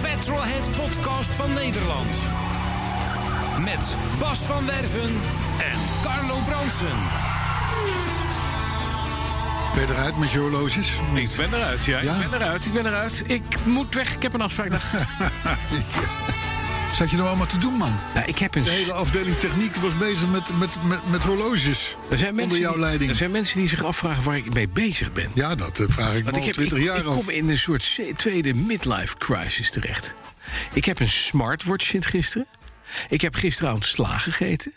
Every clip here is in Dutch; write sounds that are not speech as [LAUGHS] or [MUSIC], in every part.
Petrolhead podcast van Nederland. Met Bas van Werven en Carlo Bronsen. Ben je eruit met je horloges? Ik ben eruit, ja. Ja? Ik ben eruit, ik ben eruit. Ik moet weg, ik heb een afspraak. [LAUGHS] Zat je nou allemaal te doen, man? nou, ik heb een... De hele afdeling techniek was bezig met, met, met, met horloges. Er zijn, mensen onder jouw die, leiding. er zijn mensen die zich afvragen waar ik mee bezig ben. Ja, dat eh, vraag ik me al ik, heb, 20 ik, jaar ik af. kom in een soort tweede midlife crisis terecht. Ik heb een smartwatch sinds gisteren. Ik heb gisteravond sla gegeten.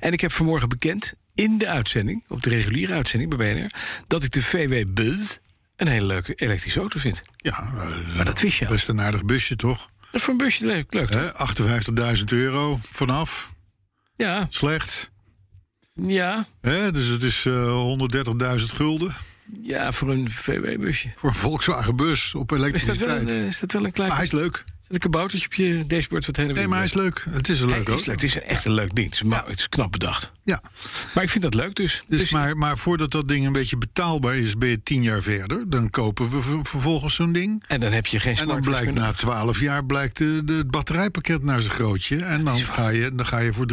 En ik heb vanmorgen bekend in de uitzending, op de reguliere uitzending bij BNR... dat ik de VW Buzz een hele leuke elektrische auto vind. Ja, eh, Maar dat wist je al. best een aardig busje, toch? Dat is voor een busje leuk. leuk? Hè, 58.000 euro vanaf. Ja, Slecht. ja, dus het is eh 130.000 gulden ja, voor een VW-busje. voor een Volkswagen bus op Is dat, wel elektriciteit. een, eh, is dat wel een klein... Maar hij is leuk. Zet een kaboutertje op je dashboard wat heen en weer Nee, maar hij is leuk. Het is een leuk is auto. leuk. Het is een, echt een leuk ding. Het is, ma- het is knap bedacht. Ja. Maar ik vind dat leuk dus. Dus, Dus maar, maar voordat dat ding een beetje betaalbaar is, ben je tien jaar verder. Dan kopen we ver- vervolgens zo'n ding. En dan heb je geen En dan blijkt na. 12 jaar blijkt de, de, het batterijpakket naar zijn grootje. En dan ga, je, dan ga je voor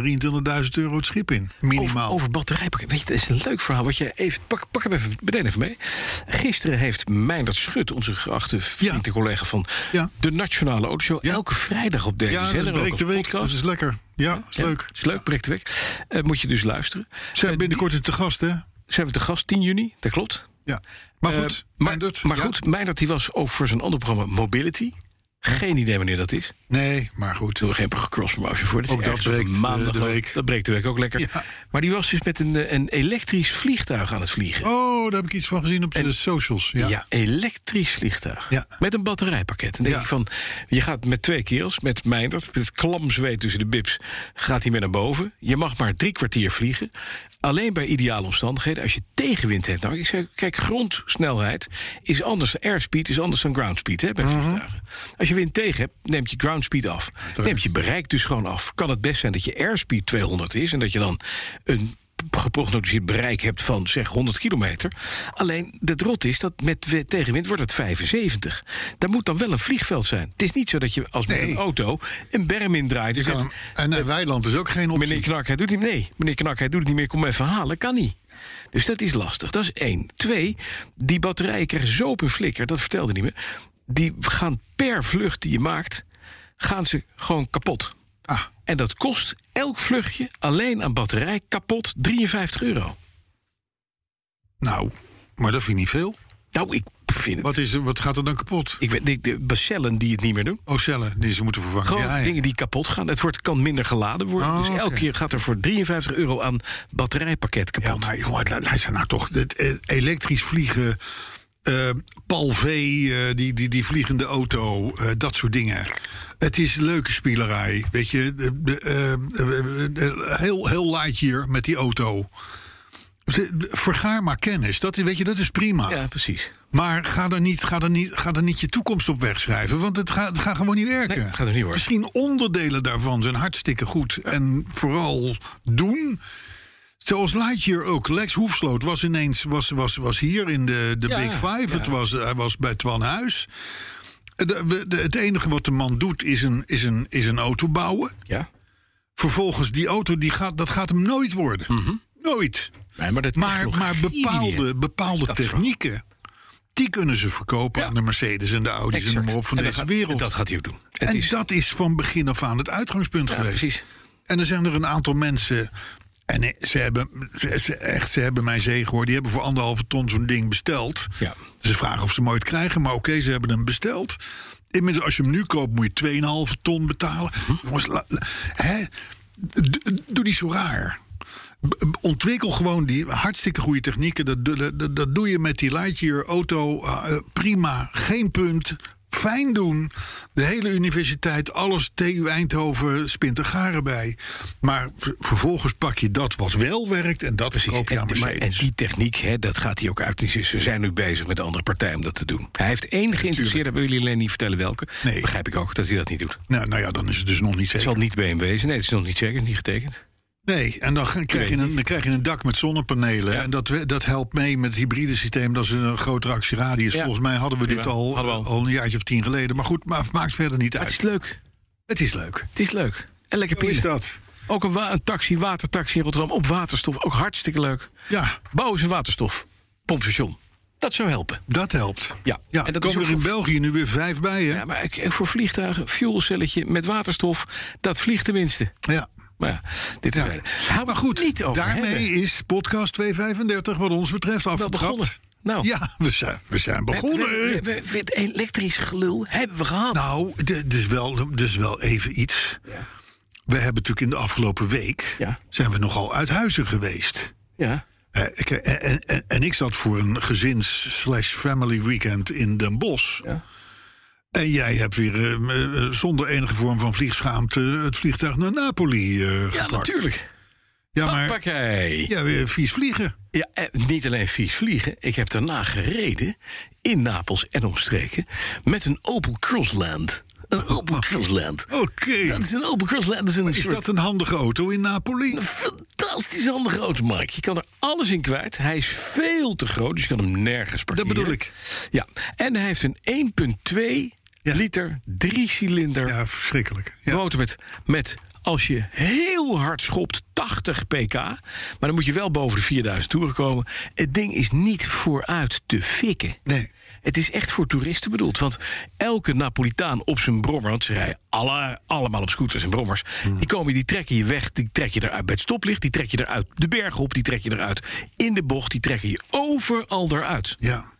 23.000 euro het schip in. Minimaal. Over, over batterijpakket. Weet je, dat is een leuk verhaal. Wat je even, pak, pak hem even, meteen even mee. Gisteren heeft Meindert Schut, onze geachte vriend Ja. en collega van Ja. de Nationale Ja. elke vrijdag op deze ja, dat zender. ook breekt als de week. podcast. Dat is lekker. Ja, is Ja, leuk. Is leuk, breekt de week. Eh, moet je dus luisteren. Ze zijn binnenkort in te gast, hè? Ze hebben te gast 10 juni, dat klopt. Ja. Maar Eh, goed, maar, Meindert, maar ja? goed, Meindert die was ook voor zijn andere programma Mobility. Geen idee wanneer dat is. Nee, maar goed. Doen we geen cross promotion voor. Dat Ook dat breekt, maandag de week. Dat breekt de week ook lekker. Ja. Maar die was dus met een, eh, een elektrisch vliegtuig aan het vliegen. Oh, daar heb ik iets van gezien op de socials. Ja. Ja. elektrisch vliegtuig. Ja. Met een batterijpakket. En denk Ja. ik van, je gaat met twee keels, met Meindert, met het klamzweet tussen de bips, gaat hij mee naar boven. Je mag maar drie kwartier vliegen. Alleen bij ideale omstandigheden. Als je tegenwind hebt. Nou, ik zeg, kijk, grondsnelheid is anders. Airspeed is anders dan groundspeed hè, bij Mhm. vliegtuigen. Als je wind tegen hebt, neemt je groundspeed af. Neemt je bereik dus gewoon af. Kan het best zijn dat je airspeed 200 is en dat je dan een geprognosticeerd bereik hebt van zeg 100 kilometer. Alleen het rot is dat met tegenwind wordt het 75. Daar moet dan wel een vliegveld zijn. Het is niet zo dat je als met Nee. een auto een berm indraait. en zegt, hem- en eh, weiland is ook geen optie. Meneer Knak, hij doet niet. Nee, meneer Knak, hij doet het niet meer. Kom even halen. Kan niet. Dus dat is lastig. Dat is één. Twee, die batterijen krijgen zo op een flikker. Dat vertelde niet meer. Die gaan per vlucht die je maakt, gaan ze gewoon kapot. Ah, En dat kost elk vluchtje alleen aan batterij kapot 53 euro. nou, maar dat vind ik niet veel. Nou, ik vind het. Wat, is, wat gaat er dan kapot? Ik weet, de, de cellen die het niet meer doen. Oh, cellen die ze moeten vervangen. Gewoon Ja, ja. dingen die kapot gaan. Het wordt, kan minder geladen worden. Oh, dus elke keer gaat er voor 53 euro aan batterijpakket kapot. Ja, maar jongen, lu- luister nou toch. Het, eh, elektrisch vliegen, Paul V, eh, die, die, die vliegende auto, eh, dat soort dingen. Het is leuke spielerij, weet je. Heel, heel light hier met die auto. Vergaar maar kennis, dat, is- weet je, dat is prima. Ja, precies. Maar ga er, niet, ga, er niet, ga er niet je toekomst op wegschrijven, want het gaat, het gaat gewoon niet werken. Nee, gaat er niet worden. Misschien onderdelen daarvan zijn hartstikke goed. En vooral doen. Zoals Lightyear ook. Lex Hoefsloot was ineens was, was, was hier in de, de Ja, Big Five. ja. Het was, hij was bij Twan Huis. De- de- het enige wat de man doet is een, is een, is een auto bouwen. Ja. Vervolgens die auto, die gaat, dat gaat hem nooit worden. Nooit. Nee, maar dat Maar, maar bepaalde, bepaalde technieken... die kunnen ze verkopen Ja. aan de Mercedes en de Audi's en maar op van En deze gaat- wereld. Dat gaat hij ook doen. Het en is, dat is van begin af aan het uitgangspunt ja, geweest. precies. En er zijn er een aantal mensen. En ze hebben, ze, ze- echt, ze hebben mij zegen hoor. Die hebben voor anderhalve ton zo'n ding besteld. Ja. Ze vragen of ze hem ooit krijgen. Maar oké, ze hebben hem besteld. Inmiddels, als je hem nu koopt, moet je 2,5 ton betalen. Hm. Jongens, la- hè? Doe niet zo raar. Ontwikkel gewoon die hartstikke goede technieken. Dat, doe- dat, dat doe je met die Lightyear auto. eh, prima, geen punt. Fijn doen. De hele universiteit, alles TU Eindhoven, spint er garen bij. Maar vervolgens pak je dat wat wel werkt en dat verkoop je aan en, maar- Mercedes. en die techniek, hè, dat gaat hij ook uit. Ze zijn nu bezig met andere partijen om dat te doen. Hij heeft één geïnteresseerd, dat wil jullie alleen niet vertellen welke. Nee. Begrijp ik ook dat hij dat niet doet. nou, nou ja, dan is het dus nog niet Het zeker. zal niet BMW zijn. Nee, het is nog niet zeker, niet getekend. Nee, en dan, krijg je, een, dan krijg je een dak met zonnepanelen. Ja. En dat, dat helpt mee met het hybride systeem. Dat is een grotere actieradius. Ja. Volgens mij hadden we dit Prima. al, Hadden we al. al een jaartje of tien geleden. Maar goed, maar maakt verder niet Het uit. is leuk. Het is leuk. Het is leuk. En lekker Hoe is pielen. dat? Ook een, wa- een taxi, watertaxi in Rotterdam op waterstof. Ook hartstikke leuk. Ja, Bouwen ze een waterstof. Pompstation. Dat zou helpen. dat helpt. Ja, Ja, en dat komen er in België nu weer vijf bij, hè? Ja, maar voor vliegtuigen, fuelcelletje met waterstof, dat vliegt tenminste. Ja. Maar ja, dit is Ja. Maar goed, niet over daarmee hebben. is podcast 235 wat ons betreft wel afgetrapt. begonnen. Nou, Ja, we zijn, we zijn begonnen. we, we, we- het elektrisch gelul hebben we gehad. Nou, dit is wel, is wel even iets. We hebben natuurlijk in de afgelopen week... Ja. zijn we nogal uit huizen geweest. ja. Eh, ik, en, en- en, en ik zat voor een gezins-slash-family weekend in Den Bosch. Ja. En jij hebt weer eh, eh, zonder enige vorm van vliegschaamte... het vliegtuig naar Napoli eh ja, gepakt. natuurlijk. Ja, maar Hoppakee. ja, weer vies vliegen. Ja, niet alleen vies vliegen. Ik heb daarna gereden in Napels en omstreken met een Opel Crossland. Een [LAUGHS] Opel Crossland. Oké. Dat is een Opel Crossland. Dat is een Is soort dat een handige auto in Napoli? fantastisch handige auto, Mark. Je kan er alles in kwijt. Hij is veel te groot, dus je kan hem nergens parkeren. bedoel ik. Ja, en hij heeft een 1,2 Ja. Liter, drie cilinder Ja, verschrikkelijk. Ja. motor met, met, als je heel hard schopt, 80 pk. Maar dan moet je wel boven de 4000 toeren komen. Het ding is niet vooruit te fikken. Nee. Het is echt voor toeristen bedoeld. Want elke Napolitaan op zijn brommer... want ze rijden alle, allemaal op scooters en brommers... Hmm. die komen, die trekken je weg, die trek je eruit bij het stoplicht... die trek je eruit de berg op, die trek je eruit in de bocht... die trekken je overal eruit. Ja.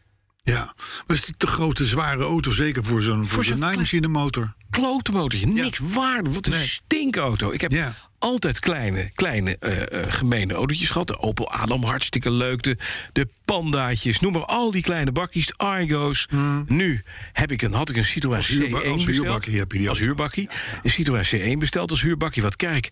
Ja. Maar het is te grote, zware auto, zeker voor zo'n voor zo'n naaimachine motor. Klote motortje, niks waarde. Wat een Nee. stinkauto. Ik heb Ja. altijd kleine, kleine eh, eh, gemene autootjes gehad. De Opel Adam, hartstikke leuk. De, de Pandaatjes, noem maar al die kleine bakkies. De Argo's. Nu heb ik een, had ik een Citroën Hmm. Als huurba- C1 als besteld. huurbakkie heb je die Als huurbakkie. Een Citroën C1 besteld als huurbakkie. Wat krijg ik?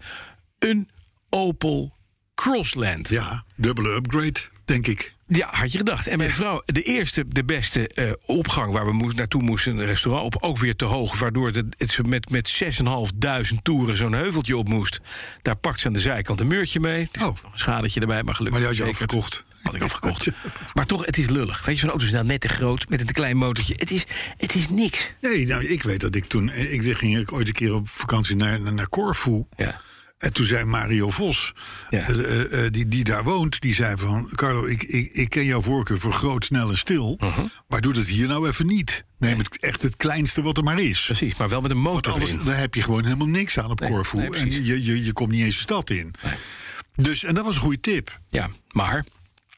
Een Opel Crossland. Ja, dubbele upgrade, denk ik. Ja, had je gedacht. En mijn vrouw, de eerste, de beste eh, opgang waar we moest, naartoe moesten, een restaurant op, ook weer te hoog. Waardoor de, het, ze met, met 6.500 toeren zo'n heuveltje op moest. Daar pakt ze aan de zijkant een muurtje mee. Dus Oh. een schadetje erbij, maar gelukkig. Maar die had je afgekocht. Had ik afgekocht. [LAUGHS] maar toch, het is lullig. Weet je, zo'n auto is nou net te groot, met een te klein motortje. Het is, het is niks. Nee, nou, ik weet dat ik toen... Ik ging ooit een keer op vakantie naar, naar, naar Corfu. Ja. En toen zei Mario Vos, Ja. eh, eh, eh, die, die daar woont, die zei van... Carlo, ik, ik, ik ken jouw voorkeur voor groot, snel en stil. Uh-huh. Maar doe dat hier nou even niet. Neem het, echt het kleinste wat er maar is. Precies, maar wel met een Want motor anders erin. daar heb je gewoon helemaal niks aan op Nee, Corfu. nee, en precies. je, je, je komt niet eens de stad in. Dus, en dat was een goede tip. Ja, maar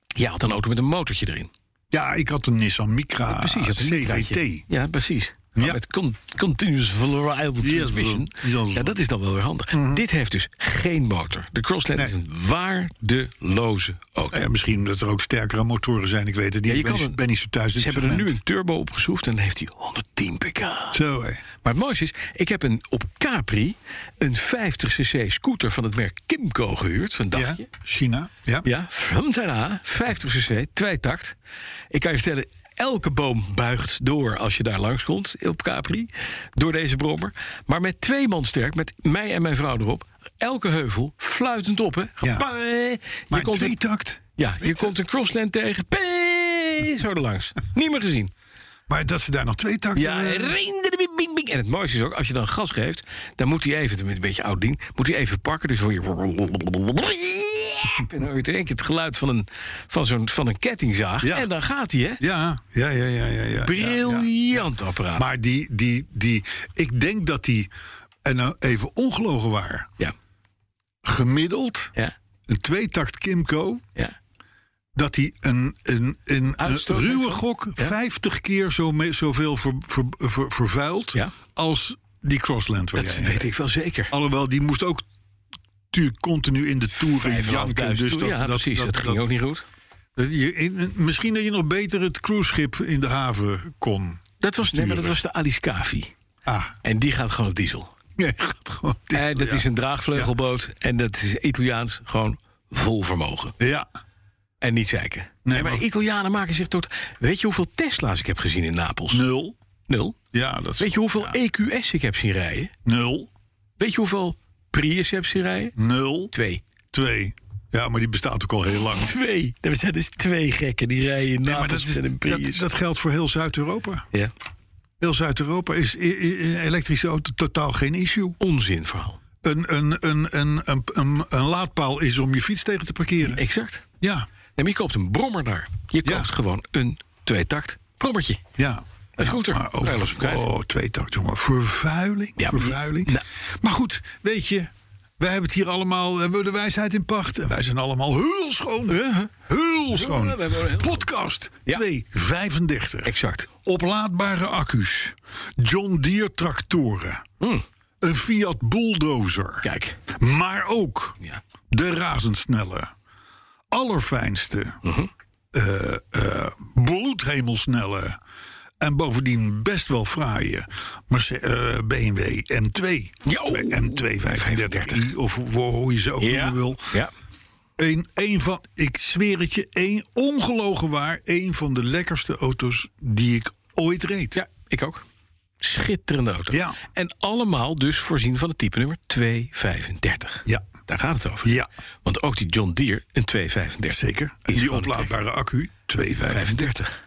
je had een auto met een motortje erin. Ja, ik had een Nissan Micra Precies, had een CVT. Ja, precies. Ja. Met con- continuous variable transmission. yes. Ja, dat is dan wel weer handig. Dit heeft dus geen motor. De Crossland Nee. is een waardeloze auto. Ja, misschien dat er ook sterkere motoren zijn, ik weet het niet. Ja, je ik ben, kan niet- een- ben niet zo thuis in Ze hebben er nu een turbo opgeschroefd en dan heeft hij 110 pk. Zo, hé. Maar het mooiste is, ik heb een, op Capri een 50cc scooter van het merk Kimco gehuurd. Van Ja, dagje. China, ja. Ja, from China, 50cc, tweetakt. Ik kan je vertellen, elke boom buigt door als je daar langskomt op Capri. Door deze brommer. Maar met twee man sterk, met mij en mijn vrouw erop. Elke heuvel, fluitend op, hè. Ja. Je Maar komt twee een, takt. ja, je komt een crossland tegen. Pee, Zo erlangs. [LAUGHS] Niet meer gezien. Maar dat ze daar nog twee takten... Ja, eh. En het mooiste is ook, als je dan gas geeft... dan moet hij even, met een beetje oud ding... moet hij even pakken, dus hoor je... En dan hoor je in één keer het geluid van een, van zo'n, van een kettingzaag. Ja. En dan gaat hij, hè? ja, ja, ja, ja, ja, ja. Briljant apparaat. Maar die, die, die, ik denk dat die, en nou even ongelogen waar, ja, gemiddeld ja, een tweetakt Kimco, ja. dat die een, een, een, ruwe gok Ja. 50 keer zo me, zoveel ver, ver, ver- vervuilt Ja. als die Crossland Dat weet ik wel zeker. Alhoewel, die moest ook natuurlijk continu in de 5.500 janken. Dus dat, ja, dat, precies. Dat, ging ook niet goed. je, in- misschien dat je nog beter het cruiseschip in de haven kon. Dat was, nee, maar dat was de Alice. Ah, En die gaat gewoon op diesel. nee, [LAUGHS] gaat gewoon. En dat ja. is een draagvleugelboot. En dat is Italiaans gewoon vol vermogen. Ja, En niet zeiken. Nee, maar maar- Italianen maken zich tot... Weet je hoeveel Tesla's ik heb gezien in Napels? nul. Nul. Ja, dat is Weet je hoeveel EQS ik heb zien rijden? nul. Weet je hoeveel Prius heb rijden? Nul. Twee. Twee. Ja, maar die bestaat ook al heel lang. [LAUGHS] Twee. Er zijn dus twee gekken die rijden in Nee, maar Napels dat, is, een Prius. dat, dat geldt voor heel Zuid-Europa. Ja. Heel Zuid-Europa is elektrische auto totaal geen issue. Onzinverhaal. Een, een, een, een, een, een, een laadpaal is om je fiets tegen te parkeren. Exact. Ja, maar je koopt een brommer daar. Je Ja. koopt gewoon een tweetakt brommertje. ja. Een scooter. Maar op krijgen. oh, twee takt, jongen. Vervuiling. Ja, maar- vervuiling. Nou. Maar goed, weet je, wij hebben het hier allemaal, we hebben de wijsheid in pacht. En wij zijn allemaal heel schoon. Heel schoon. Ja, Podcast Ja. 235. Exact. Oplaadbare accu's. John Deere tractoren. Hmm. Een Fiat bulldozer. Kijk. Maar ook Ja. de razendsnelle, allerfijnste, Mhm. eh, eh, bloedhemelsnelle en bovendien best wel fraaie Merce- BMW M2. Ja, oh. M235i, of hoe- je ze ook Ja. noemen wil. Ja. Een, een van, ik zweer het je, een, ongelogen waar, een van de lekkerste auto's die ik ooit reed. Ja, ik ook. Schitterende auto. Ja. En allemaal dus voorzien van het type nummer 235. Ja. Daar gaat het over. Ja. Want ook die John Deere, een 235. Zeker. En die oplaadbare accu, 235. 35.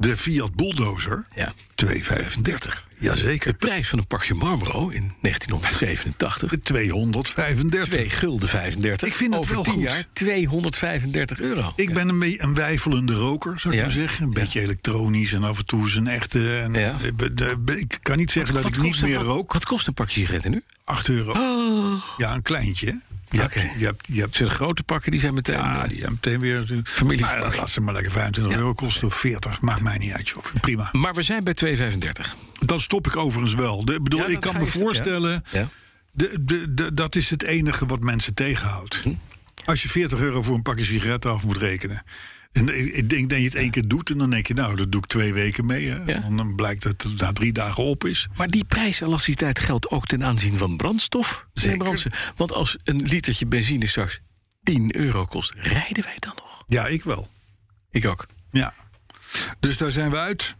De Fiat Bulldozer, Ja. 235. Jazeker. De prijs van een pakje Marlboro in 1987. 235. 2 gulden 35. Ik vind het Over wel 10 goed. jaar 235 euro. Ik ben een, een wijfelende roker, zou ik Ja. maar zeggen. Een beetje elektronisch en af en toe is een echte. En eh, Ik kan niet zeggen dat ik niet meer rook. Wat kost een pakje sigaretten nu? 8 euro. Ja, een kleintje. Je, Oké. hebt, je, hebt, je hebt. Zijn grote pakken die zijn meteen... Ja, eh, die hebben meteen weer. Familieverbak. Maar laat ze maar lekker 25 euro kosten of 40. Maakt mij niet uit, joh. Prima. Maar we zijn bij 235. Dan stop ik overigens wel. De, bedoel, Ja, ik kan me voorstellen. Ja. De, de, de, dat is het enige wat mensen tegenhoudt. Hm. Als je 40 euro voor een pakje sigaretten af moet rekenen. En ik denk dat je het één keer doet en dan denk je, nou, dat doe ik twee weken mee. Hè. Ja. En dan blijkt dat het na drie dagen op is. Maar die prijselasticiteit geldt ook ten aanzien van brandstof. Zeker. Brandstof. Want als een litertje benzine straks 10 euro kost, rijden wij dan nog? Ja, ik wel. Ik ook. Ja. Dus daar zijn we uit.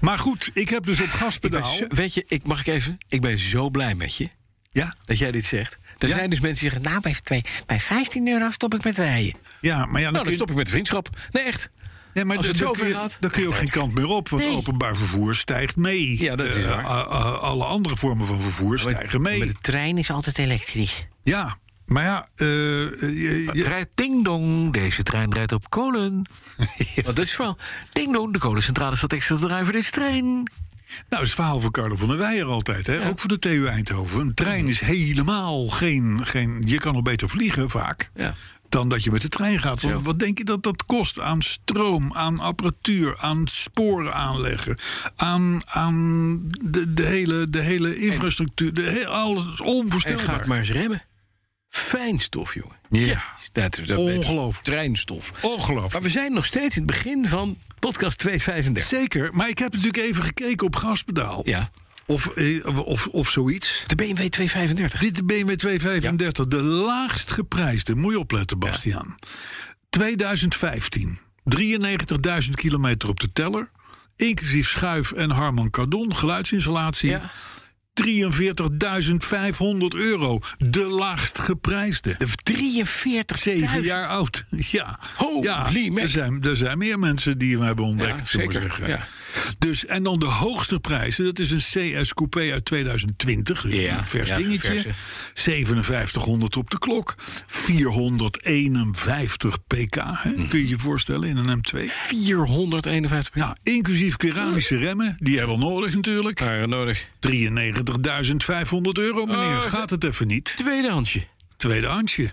Maar goed, ik heb dus op gaspedaal. zo- weet je, ik, mag ik even? Ik ben zo blij met je Ja, dat jij dit zegt. Er Ja. zijn dus mensen die zeggen, nou, bij, twee, bij 15 euro stop ik met rijden. ja, maar ja, dan, Nou, dan stop ik met de vriendschap. Nee, echt. nee, maar als het zo kun je, ver gaat. dan kun je ook geen kant meer op. Want Nee. openbaar vervoer stijgt mee. Ja, dat is Eh, waar. alle andere vormen van vervoer stijgen mee. Met de trein is altijd elektrisch. Ja, maar ja, eh, je- je- Rijdt ding dong, deze trein rijdt op kolen. [LAUGHS] Wat is het verhaal? Ding dong, de kolencentrale staat extra te draaien voor deze trein. Nou, dat is het verhaal van Carlo van der Weijer altijd. Hè? Ook voor de TU Eindhoven. Een trein is helemaal geen, geen... Je kan nog beter vliegen vaak. Ja. Dan dat je met de trein gaat. Want wat denk je dat dat kost aan stroom, aan apparatuur, aan sporen aanleggen, aan, aan de, de, hele, de hele infrastructuur, de alles is En onvoorstelbaar. ga ik maar eens remmen. Fijnstof, jongen. Ja. Dat, dat, Ongelooflijk. Treinstof. Ongelooflijk. Maar we zijn nog steeds in het begin van podcast 235. Zeker, maar ik heb natuurlijk even gekeken op gaspedaal. Ja. Of, eh, of, of zoiets. De BMW 235. Dit is BMW 235, de laagst geprijsde. Moet je opletten, Bastiaan. 2015, 93.000 kilometer op de teller. Inclusief schuif en Harman Kardon, geluidsinstallatie. Ja. 43.500 euro. De laagst geprijsde. De 43 Zeven jaar oud. [LAUGHS] Ja. Holy ja er, zijn, er zijn meer mensen die we hebben ontdekt. Ja, zeker. zeggen. Ja. Dus, en dan de hoogste prijzen. Dat is een CS Coupé uit 2020. Dus Ja, een vers ja, dingetje. verse. 5700 op de klok. 451 pk. Hè? Hm. Kun je je voorstellen in een M2. 451 Ja, inclusief keramische remmen. Die hebben we nodig natuurlijk. jaar nodig. 93.500 euro, meneer. Oh, Gaat het even niet? Tweedehandsje. Tweedehandsje.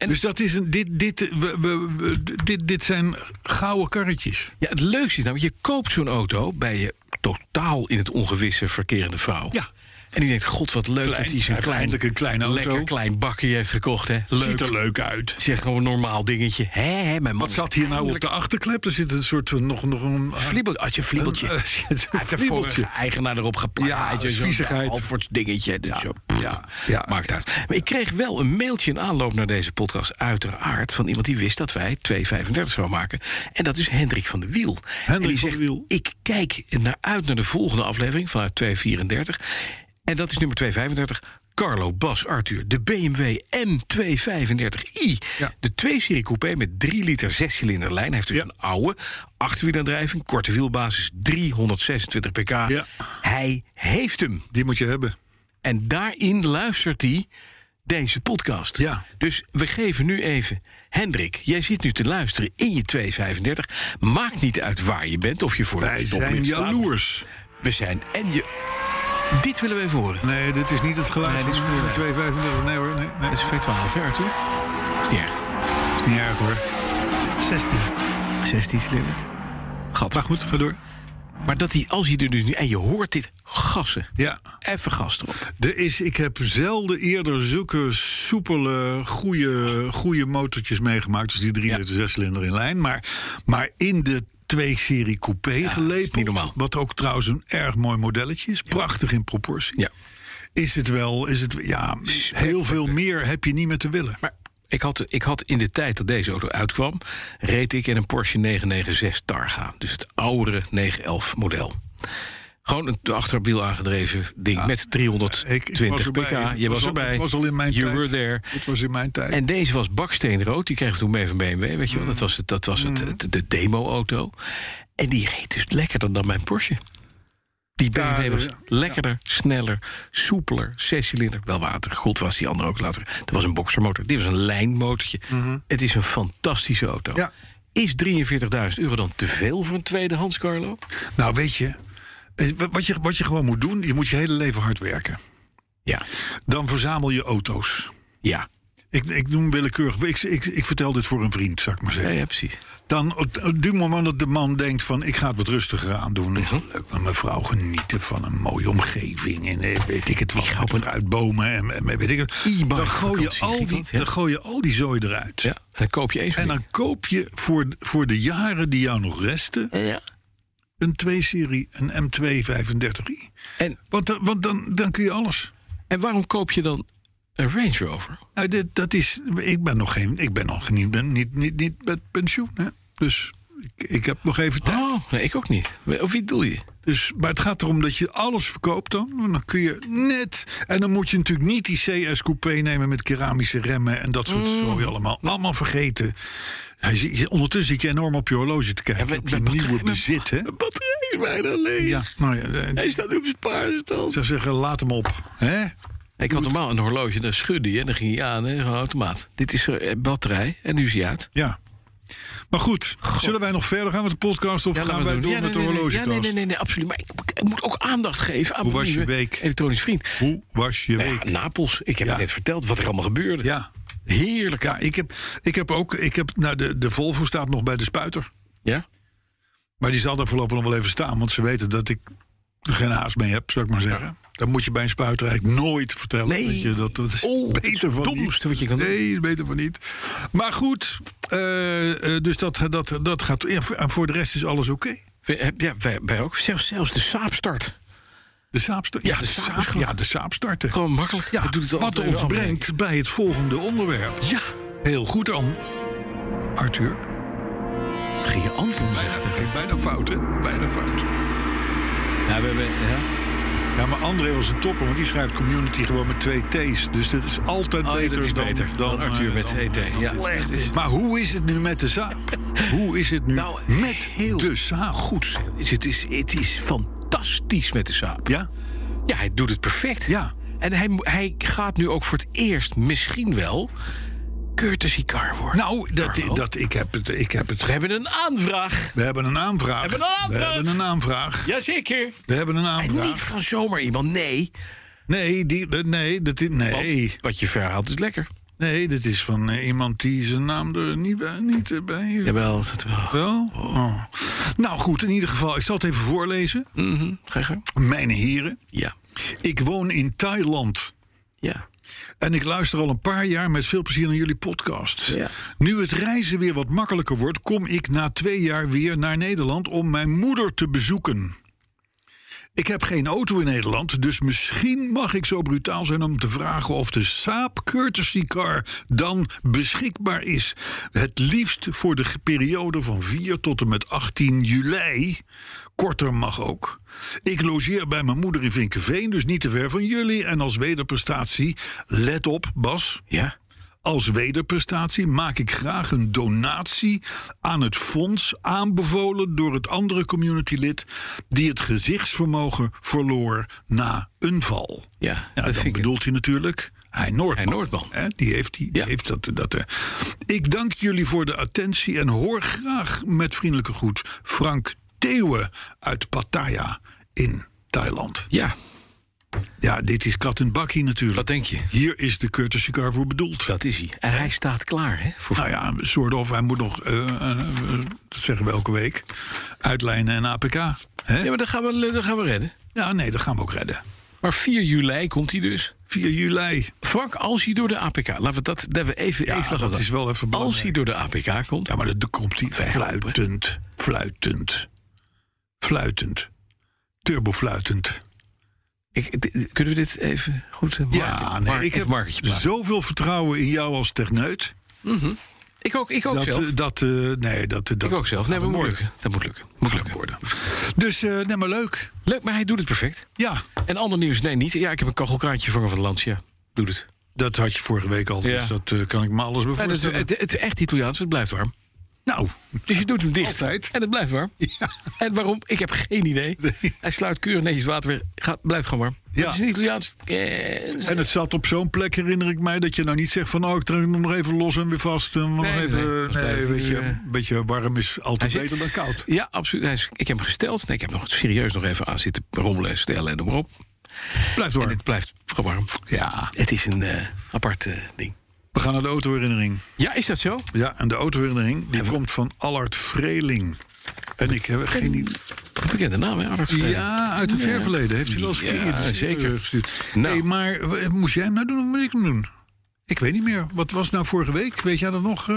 En Dus dat is een, dit, dit, we, we- we- dit, dit zijn gouden karretjes. ja, het leukste is nou, je koopt zo'n auto bij je totaal in het ongewisse verkerende vrouw. Ja. En die denkt, god wat leuk Klein. dat hij heeft klein, een kleine auto. lekker klein bakje heeft gekocht. Hè. Leuk. Ziet er leuk uit. Zeg gewoon een normaal dingetje. Hè, hè, mijn man. Wat zat hier nou op de achterklep? Er zit een soort van nog, nog een... Fliebel, had je een fliebeltje. Een, eh, [LAUGHS] een heeft de eigenaar erop geplakt. Ja, had zo'n viezigheid. Alfords dingetje. Dus zo, pff, ja, ja. Maakt uit. Maar ik kreeg wel een mailtje in aanloop naar deze podcast. Uiteraard van iemand die wist dat wij 2,35 zouden maken. En dat is Hendrik van de Wiel. en die van de Wiel. ik kijk naar uit naar de volgende aflevering vanuit 234. En dat is nummer 235. Carlo, Bas, Arthur, de BMW M235i. Ja. De 2-serie coupé met 3 liter 6-cilinder lijn. Hij heeft dus Ja. een oude achterwielaandrijving, korte wielbasis, 326 pk. Ja. Hij heeft hem. Die moet je hebben. En daarin luistert hij deze podcast. Ja. Dus we geven nu even. Hendrik, jij zit nu te luisteren in je 235. Maakt niet uit waar je bent of je voor Wij zijn stoplicht staat. jaloers. We zijn en je. Dit willen we even horen. Nee, dit is niet het geluid Nee, dit is van voor- de 235. Nee hoor, nee, nee. Dat is V12, hè, Arthur? Is niet erg. is niet erg hoor. 16. 16 cilinder. Gat. Maar goed, ga door. Maar dat hij, als hij er nu. En je hoort dit gassen. Ja, Even gas erop. er is, ik heb zelden eerder zulke soepele, goede, goede motortjes meegemaakt. Dus die 3 Ja. liter 6 cilinder in lijn. Maar, maar in de 2-serie coupé is gelepeld. niet normaal. Wat ook trouwens een erg mooi modelletje is. Prachtig in proportie. Ja. Is het wel, is het, ja, heel veel meer heb je niet meer te willen. Maar ik had, ik had in de tijd dat deze auto uitkwam, reed ik in een Porsche 996 Targa. Dus het oudere 911 model. Gewoon een achterwiel aangedreven ding met 320 was erbij. pk. Je was erbij. Het was al in mijn you tijd. were there. Het was in mijn tijd. En deze was baksteenrood. Die kreeg ik toen mee van BMW. Weet je wel? Dat was, het, dat was Mm. het, het- de demo-auto. En die reed dus lekkerder dan mijn Porsche. Die Ja, BMW was ja. lekkerder, sneller, soepeler, zescilinder. Wel water, goed was die andere ook later. Dat was een boxermotor. Dit was een lijnmotortje. Het is een fantastische auto. Mhm. Ja. Is 43.000 euro dan te veel voor een tweedehands, Carlo? Nou, weet je, wat- wat je, wat je gewoon moet doen, je moet je hele leven hard werken. Ja. Dan verzamel je auto's. Ja. Ik, ik noem willekeurig. Ik, ik, ik vertel dit voor een vriend, zou ik maar Ja, zeggen. ja, precies. Dan, op op het moment dat de man denkt van... ik ga het wat rustiger aandoen. Ik Mhm. ga leuk met mijn vrouw genieten van een mooie omgeving. En eh, weet ik het wat, ga met op een fruitbomen en, en weet ik het. Dan gooi, je al die, ja. dan gooi je al die zooi eruit. Ja. En dan koop je eens En dan koop je voor, voor de jaren die jou nog resten... Ja. Een 2-serie, een M235i. En, Want, dan- want dan, dan kun je alles. en waarom koop je dan een Range Rover? Nou, dit, dat is, ik ben nog geen, ik ben nog niet, ben niet, niet, niet met pensioen. Hè? Dus ik, ik heb nog even tijd. Oh, nee, ik ook niet. Of wie doe je? Dus, maar het gaat erom dat je alles verkoopt dan. Dan kun je net. En dan moet je natuurlijk niet die CS Coupé nemen met keramische remmen en dat soort Mm. zooi allemaal. Allemaal vergeten. Ondertussen zit je enorm op je horloge te kijken. op je nieuwe bezit, hè? Batterij is bijna leeg. Ja, nou ja, eh, Hij staat op spaarstand. ik zou zeggen, laat hem op. Hè? Ik had normaal een horloge, dan schudde je en dan ging hij aan, hè, automaat. Dit is eh, batterij en nu is hij uit. Ja. Maar goed, zullen wij nog verder gaan met de podcast of Ja, gaan wij doen. door Ja, met nee, de horlogekast? Ja, nee, nee, nee, nee, absoluut. Maar ik, ik moet ook aandacht geven aan Hoe mijn was je week? elektronisch vriend. Hoe was je Ja, week? Napels. Ik heb het net verteld wat er allemaal gebeurde. Ja, Heerlijk. ja ik, heb, ik heb ook. Ik heb, nou, de, de Volvo staat nog bij de spuiter. Ja? Maar die zal daar voorlopig nog wel even staan. Want ze weten dat ik er geen haast mee heb, zou ik maar zeggen. Dan moet je bij een spuiter eigenlijk nooit vertellen. Nee. Dat, je, dat, dat is Oh, beter het van domste niet. wat je kan doen. Nee, beter van niet. Maar goed, eh, eh, dus dat, dat, dat gaat. Ja, voor, en voor de rest is alles oké. Ja, wij, wij ook. Zelfs, zelfs de saapstart. De saap start- Ja, ja, de saap ja, de. Gewoon makkelijk. Ja, het wat ons brengt bij het volgende onderwerp. Ja. Heel goed dan, Arthur. Je Anton zeggen? Bijna fout, hè? Bijna fout. Ja, we hebben... Ja. Ja, maar André was een topper, want die schrijft community gewoon met twee T's. Dus dit is altijd Oh, ja, beter, dat is dan, beter dan, Arthur eh, met ET. Ja. Maar hoe is het nu met de zaak? [LAUGHS] Hoe is het nu Nou, met heel de zaak? Goed. Is Het is, het is fantastisch met de saap. Ja? Ja, hij doet het perfect. Ja. En hij, hij gaat nu ook voor het eerst misschien wel courtesy car worden. Nou, dat, Carlo. dat, ik, heb het, ik heb het. We hebben een aanvraag. We hebben een aanvraag. hebben een aanvraag. We hebben een aanvraag. Jazeker. We hebben een En aanvraag. niet van zomaar iemand. Nee. Nee, die, nee, dat is, nee. Wat je verhaalt is lekker. nee, dit is van eh, iemand die zijn naam er niet bij, niet bij Jawel. dat wel. Wel? Oh. Nou goed, in ieder geval, ik zal het even voorlezen. Ga je gang. Mijn heren, Ja. ik woon in Thailand. Ja. En ik luister al een paar jaar met veel plezier naar jullie podcast. Ja. Nu het reizen weer wat makkelijker wordt, kom ik na twee jaar weer naar Nederland om mijn moeder te bezoeken. Ik heb geen auto in Nederland, dus misschien mag ik zo brutaal zijn om te vragen of de Saab Courtesy Car dan beschikbaar is. Het liefst voor de periode van 4 tot en met 18 juli. Korter mag ook. Ik logeer bij mijn moeder in Vinkenveen, dus niet te ver van jullie. En als wederprestatie, let op, Bas. Ja. Als wederprestatie maak ik graag een donatie aan het fonds aanbevolen door het andere communitylid die het gezichtsvermogen verloor na een val. Ja, Ja, dat dan vind ik... bedoelt hij natuurlijk hij Noordman. Hij Noordman. Hè, die heeft, die, die Ja. heeft dat, dat. eh. Ik dank jullie voor de attentie en hoor graag met vriendelijke groet Frank Theeuwen uit Pattaya in Thailand. Ja, Ja, dit is kat en bakkie natuurlijk. wat denk je? Hier is de courtesy car voor bedoeld. Dat is hij. En hij staat klaar, hè? Voor... Nou ja, een soort of hij moet nog, eh, dat zeggen we elke week, uitlijnen en APK. Hè? Ja, maar dat gaan, we, dat gaan we redden. Ja, nee, dat gaan we ook redden. Maar 4 juli komt hij dus. 4 juli. Frank, als hij door de APK... Laten we dat, dat we even Ja, dat is wel even Als belangrijk. hij door de APK komt... Ja, maar dan komt hij fluitend, fluitend, fluitend, turbofluitend. Ik, kunnen we dit even goed eh, Ja, marken- nee, ik heb zoveel vertrouwen in jou als techneut. Ik ook, ik ook Dat, zelf. eh, dat, eh, nee, dat, dat ik ook zelf. Nee, maar moet lukken. Dat moet lukken. Moet lukken. worden. Dus, nee, maar leuk. Leuk, maar hij doet het perfect. Ja, En ander nieuws, nee, niet. Ja, ik heb een kachelkraantje vervangen van de Lancia. Doe het. dat had je vorige week al. Ja. Dus dat kan ik me alles bij En het, het, echt Italiaans, het blijft warm. Nou, Dus je doet hem dicht. Altijd. En het blijft warm. [LAUGHS] Ja. En waarom? Ik heb geen idee. Nee. Hij sluit keurig netjes water weer. Gaat, blijft gewoon warm. Ja. Het is een Italiaans. Eh, En het zat op zo'n plek, herinner ik mij, dat je nou niet zegt van... oh, ik trek hem nog even los en weer vast. En nog Nee, even, nee. blijft weet je, eh, een beetje warm is altijd beter dan koud. Ja, absoluut. Hij is- ik heb hem gesteld. Nee, ik heb nog serieus nog even aan zitten rommelen en stellen en noem maar op. Blijft En warm. het blijft gewoon warm. Ja, Het is een eh, apart eh, ding. We gaan naar de autoherinnering. Ja, is dat zo? Ja, en de autoherinnering die komt van Allard Vreeling. En ik heb geen idee. Bekende naam, hè? Arnold Vreeling. Ja, uit het ver verleden heeft hij wel eens keer Ja, zeker. eh, gestuurd. Nou. Nee, maar w- moest jij hem nou doen of moet ik hem doen? Ik weet niet meer. Wat was nou vorige week? Weet jij dat nog, eh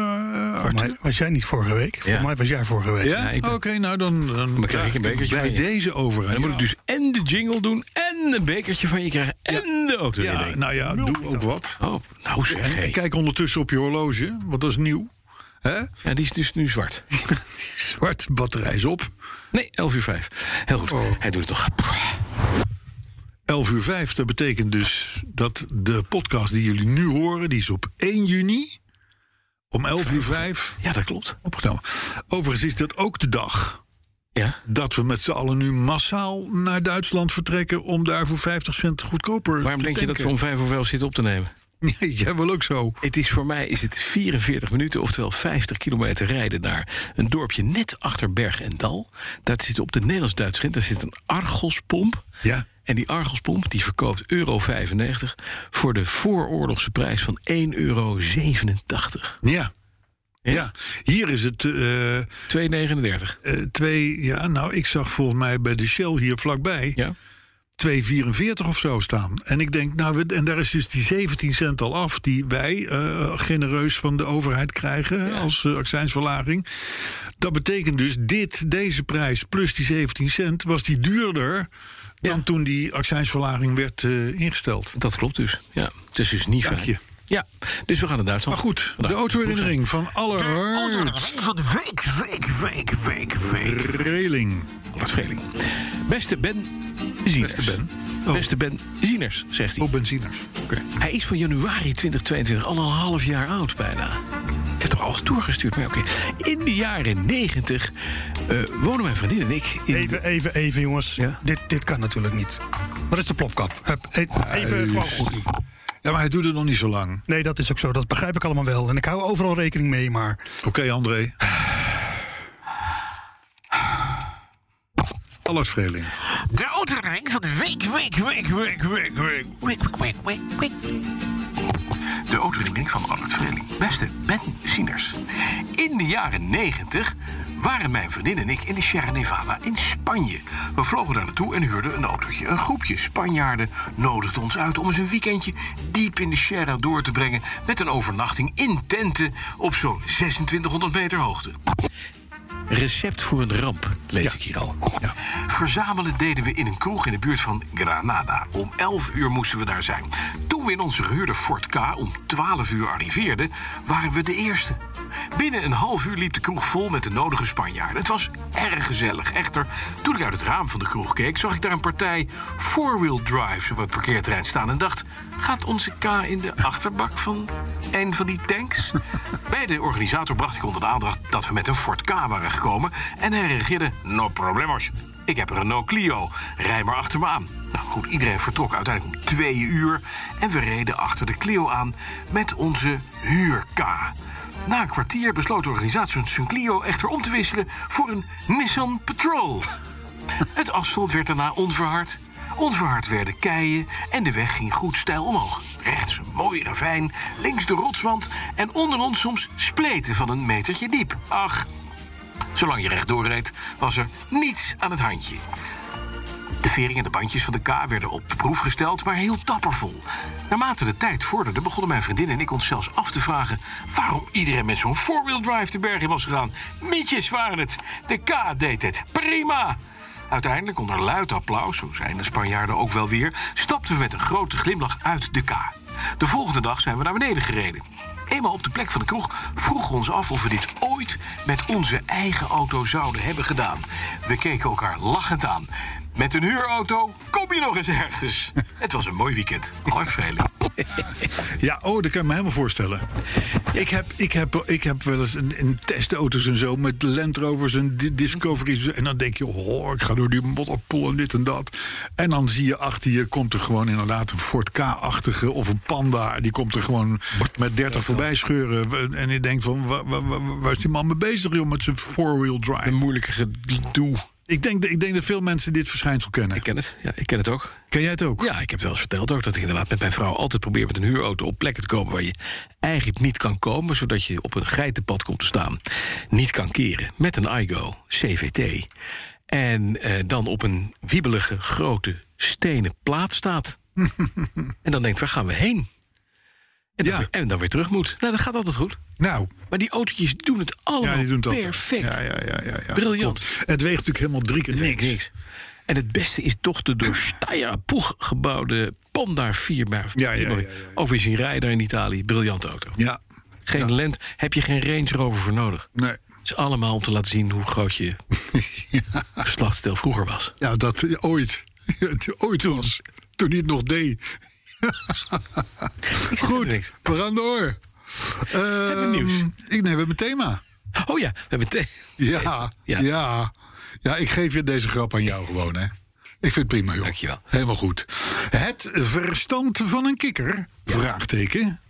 Voor Arthur? mij was jij niet vorige week. Ja. Voor mij was jij vorige week. Ja? Oké, nou dan, dan, Dan krijg ik een bekertje bij van je. deze over. Dan moet ik dus en de jingle doen en een bekertje van je krijgen en de auto Ja, nou ja, doe ook wat. Oh, nou zeg. En hey. kijk ondertussen op je horloge, want dat is nieuw. Hè? Ja, die is dus nu zwart. [LAUGHS] Zwart, batterij is op. Nee, 11 uur 5. Heel goed. Oh. Hij doet het nog. 11 uur 5, dat betekent dus dat de podcast die jullie nu horen, die is op 1 juni om 11 uur 5 Ja, dat klopt. opgenomen. Overigens is dat ook de dag Ja. dat we met z'n allen nu massaal naar Duitsland vertrekken om daar voor 50 cent goedkoper Waarom te denk je dat we om 5 of 11 zitten op te nemen? [LAUGHS] Ja, jij wil ook zo. Het is voor mij is het 44 minuten, oftewel 50 kilometer rijden naar een dorpje net achter Berg en Dal. Daar zit op de Nederlands-Duitse grens, daar zit een Argospomp. Ja. En die Argospomp die verkoopt euro 95 voor de vooroorlogse prijs van 1,87 euro. Ja. Ja, hier is het eh, 2,39. eh, twee. Ja, nou, ik zag volgens mij bij de Shell hier vlakbij Ja. 2,44 of zo staan. En ik denk, nou, we- en daar is dus die 17 cent al af, die wij eh, genereus van de overheid krijgen als eh, accijnsverlaging. Dat betekent dus dit, deze prijs plus die 17 cent, was die duurder dan Ja. toen die accijnsverlaging werd eh, ingesteld. Dat klopt dus. Ja, het is dus niet Dank fijn. je. Ja, dus we gaan naar Duitsland. Maar goed, Vandaag. de autoherinnering van alle van de week, week, week, week, week. Reling. Wat vreling. Beste Ben Zieners. Beste Ben. Oh. Beste Ben Zieners, zegt hij. Oh, benziners. Oké. Hij is van januari 2022, al een half jaar oud bijna. Ik heb toch alles doorgestuurd, maar oké. In de jaren 90 eh, wonen mijn vriendin en ik in... Even, even, even jongens. Ja? Dit, dit kan natuurlijk niet. Wat is de plopkap? Hup, Even, even gewoon goed. Ja, maar hij doet het nog niet zo lang. Nee, dat is ook zo. Dat begrijp ik allemaal wel. En ik hou overal rekening mee, maar... Oké, André. Alles Vreling. De autoherinnering van de week, week, week, week, week, week, week, week, week, week. De autoherinnering van Albert Vreeling. Beste Ben Zieners. In de jaren 90 waren mijn vriendin en ik in de Sierra Nevada in Spanje. We vlogen daar naartoe en huurden een autootje. Een groepje Spanjaarden nodigde ons uit om eens een weekendje diep in de Sierra door te brengen... met een overnachting in tenten op zo'n 2600 meter hoogte. Recept voor een ramp, lees ik hier al. Verzamelen deden we in een kroeg in de buurt van Granada. Om 11 uur moesten we daar zijn. Toen we in onze gehuurde Ford K om 12 uur arriveerden, waren we de eerste. Binnen een half uur liep de kroeg vol met de nodige Spanjaarden. Het was erg gezellig. Echter, toen ik uit het raam van de kroeg keek, zag ik daar een partij four-wheel drives op het parkeerterrein staan en dacht: gaat onze K in de achterbak van een van die tanks? Bij de organisator bracht ik onder de aandacht dat we met een Ford K waren en hij reageerde: no problemos. Ik heb een Renault Clio. Rij maar achter me aan. Nou goed, iedereen vertrok uiteindelijk om twee uur. En we reden achter de Clio aan met onze huur-K. Na een kwartier besloot de organisatie zijn Clio echter om te wisselen voor een Nissan Patrol. [LAUGHS] Het asfalt werd daarna onverhard. Onverhard werden keien en de weg ging goed stijl omhoog. Rechts een mooi ravijn, links de rotswand en onder ons soms spleten van een metertje diep. Ach, zolang je rechtdoor reed, was er niets aan het handje. De vering en de bandjes van de K werden op de proef gesteld, maar heel dapper vol. Naarmate de tijd vorderde, begonnen mijn vriendin en ik ons zelfs af te vragen... waarom iedereen met zo'n four-wheel drive de berg in was gegaan. Mietjes waren het. De K deed het. Prima. Uiteindelijk, onder luid applaus, zo zijn de Spanjaarden ook wel weer... stapten we met een grote glimlach uit de K. De volgende dag zijn we naar beneden gereden. Eenmaal op de plek van de kroeg vroegen we ons af of we dit ooit met onze eigen auto zouden hebben gedaan. We keken elkaar lachend aan. Met een huurauto kom je nog eens ergens. Het was een mooi weekend. Hartvreden. [LAUGHS] Ja, oh, dat kan ik me helemaal voorstellen. Ik, heb, ik, heb, ik heb wel eens in, in testauto's en zo... met Land Rovers en Di- Discovery's... en dan denk je, oh, ik ga door die modderpoel en dit en dat. En dan zie je achter je komt er gewoon inderdaad een Ford K-achtige... of een Panda, die komt er gewoon met 30 voorbij scheuren. En je denkt van, waar, waar, waar- waar is die man mee bezig, joh, met zijn four-wheel drive? Een moeilijke gedoe. Ik denk, ik denk dat veel mensen dit verschijnsel kennen. Ik ken het. Ja, ik ken het ook. Ken jij het ook? Ja, ik heb het wel eens verteld ook dat ik inderdaad met mijn vrouw altijd probeer met een huurauto op plekken te komen waar je eigenlijk niet kan komen, zodat je op een geitenpad komt te staan. Niet kan keren met een iGo CVT. En eh, dan op een wiebelige grote stenen plaat staat. [LAUGHS] en dan denkt, waar gaan we heen? En dan, Ja. weer, en dan weer terug moet. Nou, dat gaat altijd goed. Nou, Maar die autootjes doen het allemaal ja, die doen het perfect. Ja, ja, ja, ja, ja. Briljant. Klopt. Het weegt natuurlijk helemaal drie keer niks. Niks. En het beste is toch de door Steyr Poeg gebouwde Panda 4 bij Ja, ja, ja, ja, ja. Zien rijden in Italië. Briljante auto. Ja, Geen lent, heb je geen Range Rover voor nodig. nee. Het is allemaal om te laten zien hoe groot je [LAUGHS] geslachtsdeel vroeger was. Ja, dat ooit. [LAUGHS] ooit was. Toen hij het nog deed. Goed, we gaan door. Hebben we Ehm, nieuws? Ik, nee, we hebben een thema. Oh ja, we hebben. Ja, ja, [LAUGHS] Ja. ja. Ja, ik geef je deze grap aan jou gewoon, hè. Ik vind het prima, joh. Dankjewel. Helemaal goed. Het verstand van een kikker, vraagteken,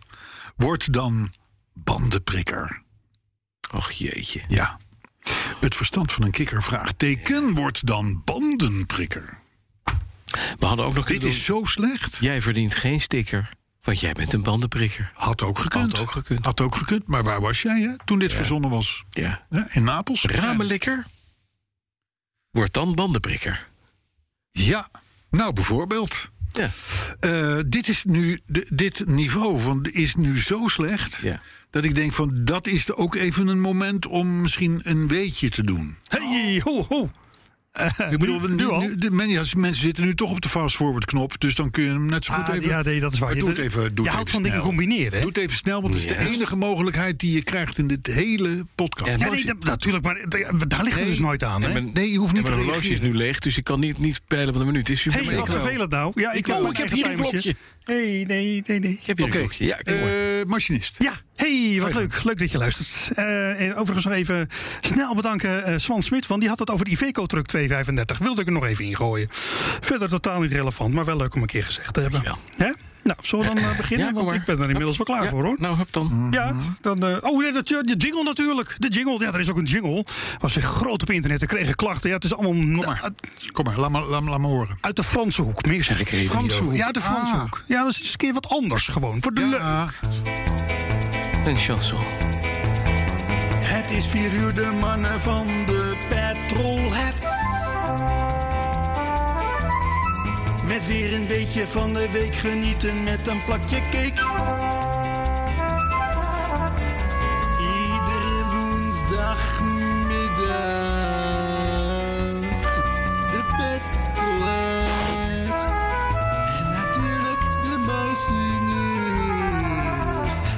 wordt dan bandenprikker. Och jeetje. Ja. Het verstand van een kikker, vraagteken, wordt dan bandenprikker. We hadden ook nog Dit is zo slecht. Jij verdient geen sticker, want jij bent een bandenprikker. Had ook gekund. Had ook gekund. Had ook gekund. Maar waar was jij hè, toen dit verzonnen was? Ja. In Napels? Ramenlikker wordt dan bandenprikker. Ja. Nou, bijvoorbeeld. Ja. Eh, dit, is nu, dit niveau van, is nu zo slecht... Ja. dat ik denk van dat is er ook even een moment om misschien een weetje te doen. Hey, ho, ho. Ik bedoel, nu- nu, nu al? nu- de men- ja, mensen zitten nu toch op de fast-forward knop... dus dan kun je hem net zo goed Ah, even... ja, nee, dat is waar. Doe het Je- even, doe je het houdt even van dingen snel. combineren, hè? Doe het even snel, want het is de enige mogelijkheid... die je krijgt in dit hele podcast. Ja, nee, dat- natuurlijk, maar daar ligt het dus nooit aan, hè? Nee, je hoeft niet mijn horloge is nu leeg, dus ik kan niet, niet peilen wat een minuut is. Hey, wat vervelend nou. Ja, ik, heb ik heb hier een klokje. Hey, nee, nee, nee. Ik heb een klokje. Ja, eh, machinist. Ja, hey, wat leuk. Leuk dat je luistert. Eh, en overigens nog even snel bedanken eh, Swan Smit, want die had het over de Iveco Truck 235. Wilde ik er nog even ingooien. Verder totaal niet relevant, maar wel leuk om een keer gezegd te hebben. Dankjewel. Hè? Nou, zullen we dan eh, [LAUGHS] beginnen? Ja, want ik ben er inmiddels wel klaar Ja, voor, hoor. Nou, hup dan. Ja, dan. eh, oh, nee, dat, ja, de jingle natuurlijk. De jingle, ja, er is ook een jingle. Was weer groot op internet. Er kregen klachten. Ja, het is allemaal Kom maar. Kom maar, laat me, laat me, laat me horen. uit de Franse hoek. Meer zeg ik even Franse hoek. Ja, de Franse Ah. hoek. Ja, dat is eens een keer wat anders gewoon. Voor de leuk. Ja, Een chanson. Het is vier uur de mannen van de Petrolheads. Met weer een beetje van de week genieten met een plakje cake. Iedere woensdagmiddag. De Petrolheads. En natuurlijk de Machinist.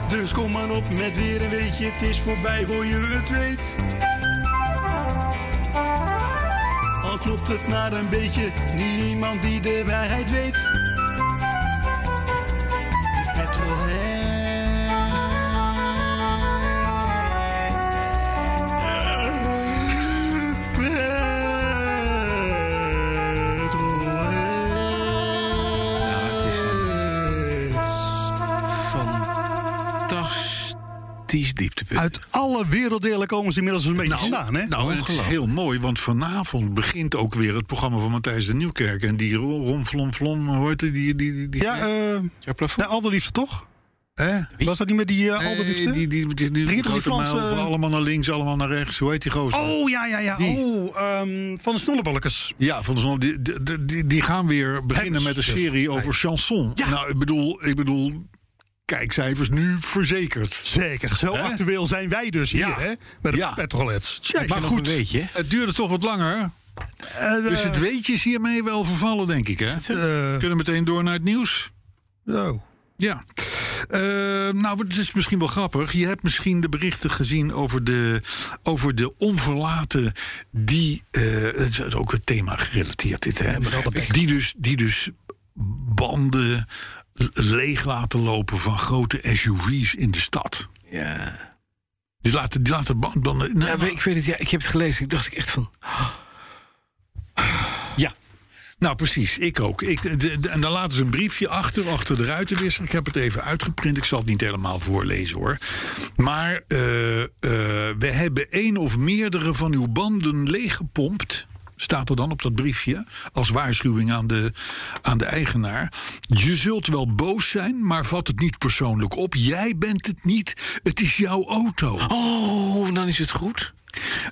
Dus kom maar op met weer een weetje, het is voorbij voor je het weet. Het maar een beetje, niemand die de waarheid weet. Dieptepunt. Uit alle werelddelen komen ze inmiddels een beetje vandaan, hè? Nou, en het is heel mooi, want vanavond begint ook weer het programma van Matthijs de Nieuwkerk. En die romflomflom, hoe heet die? die, die, die Ja, eh allerliefste toch? Hè? Was dat niet met die uh, die, die, die, die, die grote Franse- van allemaal naar links, allemaal naar rechts. Hoe heet die gozer? Oh, ja, ja, ja. Die. Oh, ehm, van de snollebalkjes. Ja, van de zon, die, die, die, die gaan weer beginnen met een serie over chanson. Ja. Nou, ik bedoel, ik bedoel, kijkcijfers nu verzekerd. Zeker, zo Hè? actueel zijn wij dus hier, Ja. hè? Met de Ja. Maar goed, weetje. het duurde toch wat langer. eh, Dus het weetje is hiermee wel vervallen, denk ik. Hè? eh, Kunnen meteen door naar het nieuws. zo. Ja. Nou, het is misschien wel grappig. Je hebt misschien de berichten gezien over de, over de onverlaten. die. het is ook het thema gerelateerd, dit, hè? Die dus, die dus banden leeg laten lopen van grote SUV's in de stad. Ja. Die laten, die laten band- banden. Ja, ik weet het, ja, ik heb het gelezen. Ik dacht ik echt van. [GASPS] Ja. Nou, precies. Ik ook. Ik, de- de- en dan laten ze een briefje achter, achter de ruitenwisser. Ik heb het even uitgeprint. Ik zal het niet helemaal voorlezen hoor. Maar eh, eh, we hebben één of meerdere van uw banden leeggepompt. Staat er dan op dat briefje. Als waarschuwing aan de, aan de eigenaar. Je zult wel boos zijn, maar vat het niet persoonlijk op. Jij bent het niet. Het is jouw auto. Oh, dan is het goed.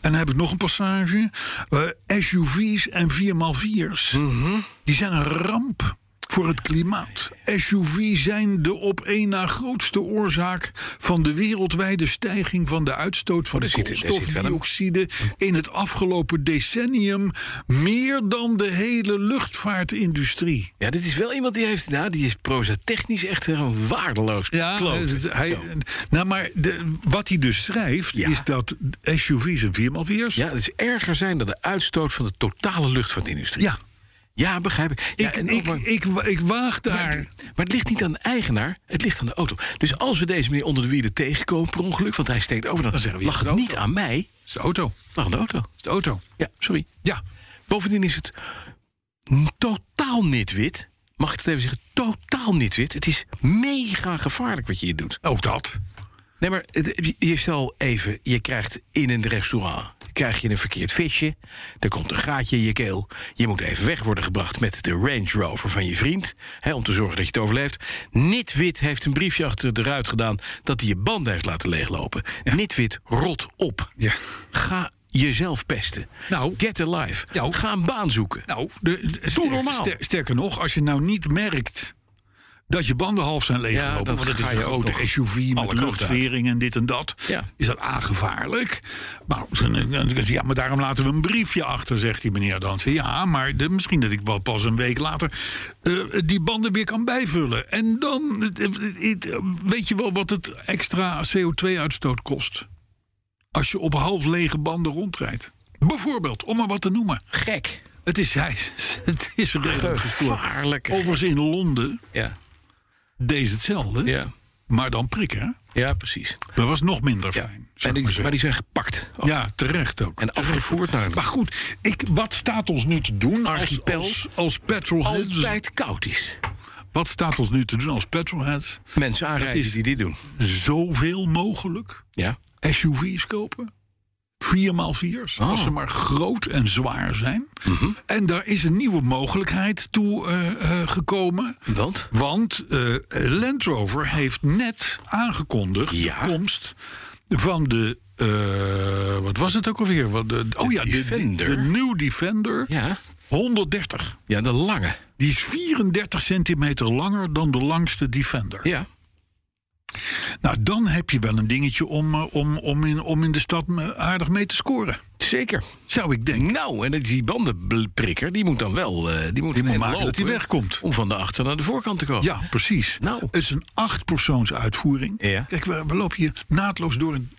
En dan heb ik nog een passage. Eh, SUV's en 4x4's. Die zijn een ramp voor het klimaat. SUV's zijn de op één na grootste oorzaak van de wereldwijde stijging van de uitstoot van Oh, een- koolstofdioxide in het afgelopen decennium. Meer dan de hele luchtvaartindustrie. Ja, dit is wel iemand die heeft. Nou, die is proza technisch echt een waardeloos. Ja, kloot. hij, nou, maar de, wat hij dus schrijft, Ja. is dat SUV's en 4x4's. Ja, het is erger zijn dan de uitstoot van de totale luchtvaartindustrie. ja Ja, begrijp ik. Ja, ik, en ik, maar- ik, ik waag daar. Maar, maar het ligt niet aan de eigenaar, het ligt aan de auto. Dus als we deze meneer onder de wielen tegenkomen per ongeluk... want hij steekt over, dan, Dan zeggen we, lag het niet aan mij, Het is de auto. Het lag aan de auto. is de auto. Ja, sorry. Ja. Bovendien is het totaal niet wit. Mag ik het even zeggen? Totaal niet wit. Het is mega gevaarlijk wat je hier doet. Ook dat. Nee, maar het- je- je stel even, je krijgt in een restaurant krijg je een verkeerd visje. Er komt een gaatje in je keel. Je moet even weg worden gebracht met de Range Rover van je vriend. Hè, om te zorgen dat je het overleeft. Nitwit heeft een briefje achter de ruit gedaan dat hij je banden heeft laten leeglopen. Nitwit, rot op. Ja. Ga jezelf pesten. Nou. Get a life. Nou. Ga een baan zoeken. Nou, de, de- sterker, normaal. ster- sterker nog, als je nou niet merkt dat je banden half zijn leeggelopen, want het is een grote SUV met luchtvering en dit en dat, is dat aangevaarlijk. Dan- dan- ja, maar daarom laten we een briefje achter, zegt die meneer dan. Ja, maar de- misschien dat ik wel pas een week later eh, die banden weer kan bijvullen. En dan, eh, eh, weet je wel wat het extra CO2-uitstoot kost? Als je op half lege banden rondrijdt. Bijvoorbeeld, om maar wat te noemen. Gek. Het is, hij, [LAUGHS] het is redelijk. Gevaarlijk. Overigens in Londen Ja, deed ze hetzelfde. ja. Maar dan prikken. hè? ja precies. Dat was nog minder fijn. En die, maar die zijn gepakt. ja, terecht ook. En afgevoerd naar Maar goed, ik, wat staat ons nu te doen als, Archipel. als, als petrolheads? altijd koud is. Wat staat ons nu te doen als petrolheads? Mensen aanrijden is- die dit doen. Zoveel mogelijk Ja. SUV's kopen. 4x4's, Oh. als ze maar groot en zwaar zijn. En daar is een nieuwe mogelijkheid toe eh, eh, gekomen. Want? Want eh, Land Rover heeft net aangekondigd Ja. de komst van de. wat was het ook alweer? Wat de, oh ja, de, de, Defender. de New Defender Ja, 130. ja de lange. Die is 34 centimeter langer dan de langste Defender. Ja. Nou, dan heb je wel een dingetje om, eh, om, om, in, om in de stad eh, aardig mee te scoren. Zeker. Zou ik denken. Nou, en die bandenprikker, die moet dan wel... eh, die moet, Die moet maken dat hij wegkomt. Om van de achter naar de voorkant te komen. Ja, precies. Nou. Het is een achtpersoons uitvoering. Ja. Kijk, we, we lopen hier naadloos door een,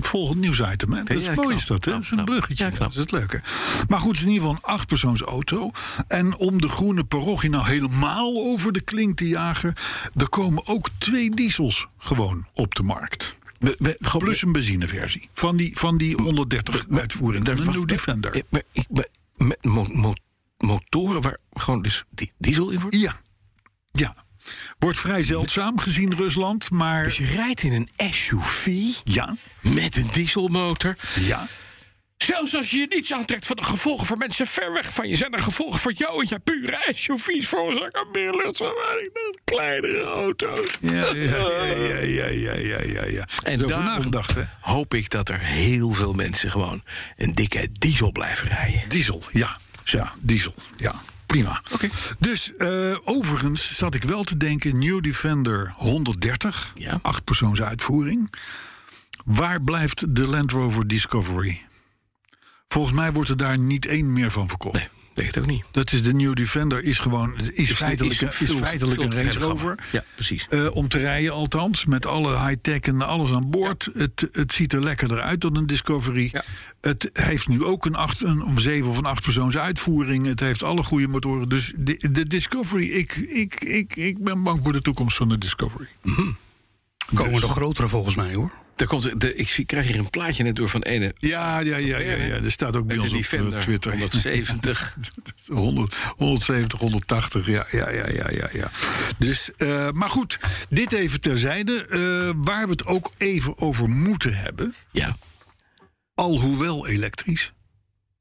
volgend nieuwsitem. Hè? Dat is Ja, mooi knap, is dat, hè? knap, Dat is een bruggetje. Ja, dat is het leuke. Maar goed, het is in ieder geval een achtpersoons auto. En om de groene parochie nou helemaal over de klink te jagen... er komen ook twee diesels gewoon op de markt. We- we- gewoon- Plus een benzineversie. Van die, van die 130 uitvoering. Daar- Een New Defender. Maar, ik, maar, met mo- mo- motoren waar gewoon dus die diesel in wordt? Ja. Ja. Wordt vrij zeldzaam gezien Rusland, maar... Dus je rijdt in een SUV Ja, met een dieselmotor. ja. Zelfs als je je niets aantrekt van de gevolgen voor mensen ver weg van je... zijn er gevolgen voor jou en je pure SUV's veroorzaken meer luchtvervuiling dan kleinere auto's. Ja, ja, [LAUGHS] ja, ja, ja, ja, ja. En daarom nagedacht, hè? hoop ik dat er heel veel mensen gewoon een dikke diesel blijven rijden. Diesel, ja. Ja, diesel, ja. Prima. Oké. Dus eh, overigens zat ik wel te denken... New Defender 130, Ja. achtpersoons uitvoering. Waar blijft de Land Rover Discovery? Volgens mij wordt er daar niet één meer van verkocht. Nee, denk het ook niet. Dat is de New Defender, is gewoon is feitelijk, is veel- feitelijk veel een Range Rover. Ja, precies. Eh, om te rijden althans, met alle high-tech en alles aan boord. Het, het ziet er lekkerder uit dan een Discovery. Ja. Het heeft nu ook een, acht, een om zeven of een acht persoons uitvoering. Het heeft alle goede motoren. Dus de, de Discovery, ik, ik, ik, ik ben bang voor de toekomst van de Discovery. Komen nog grotere volgens mij hoor. Daar komt, de, ik zie, krijg hier een plaatje net door van ene. Ja, ja, ja, ja, ja. Er staat ook bij ons op eh, Twitter. 170. 100, 170, 180, ja, ja, ja, ja, ja. ja. Dus, eh, maar goed, dit even terzijde. Eh, waar we het ook even over moeten hebben, Ja. alhoewel elektrisch.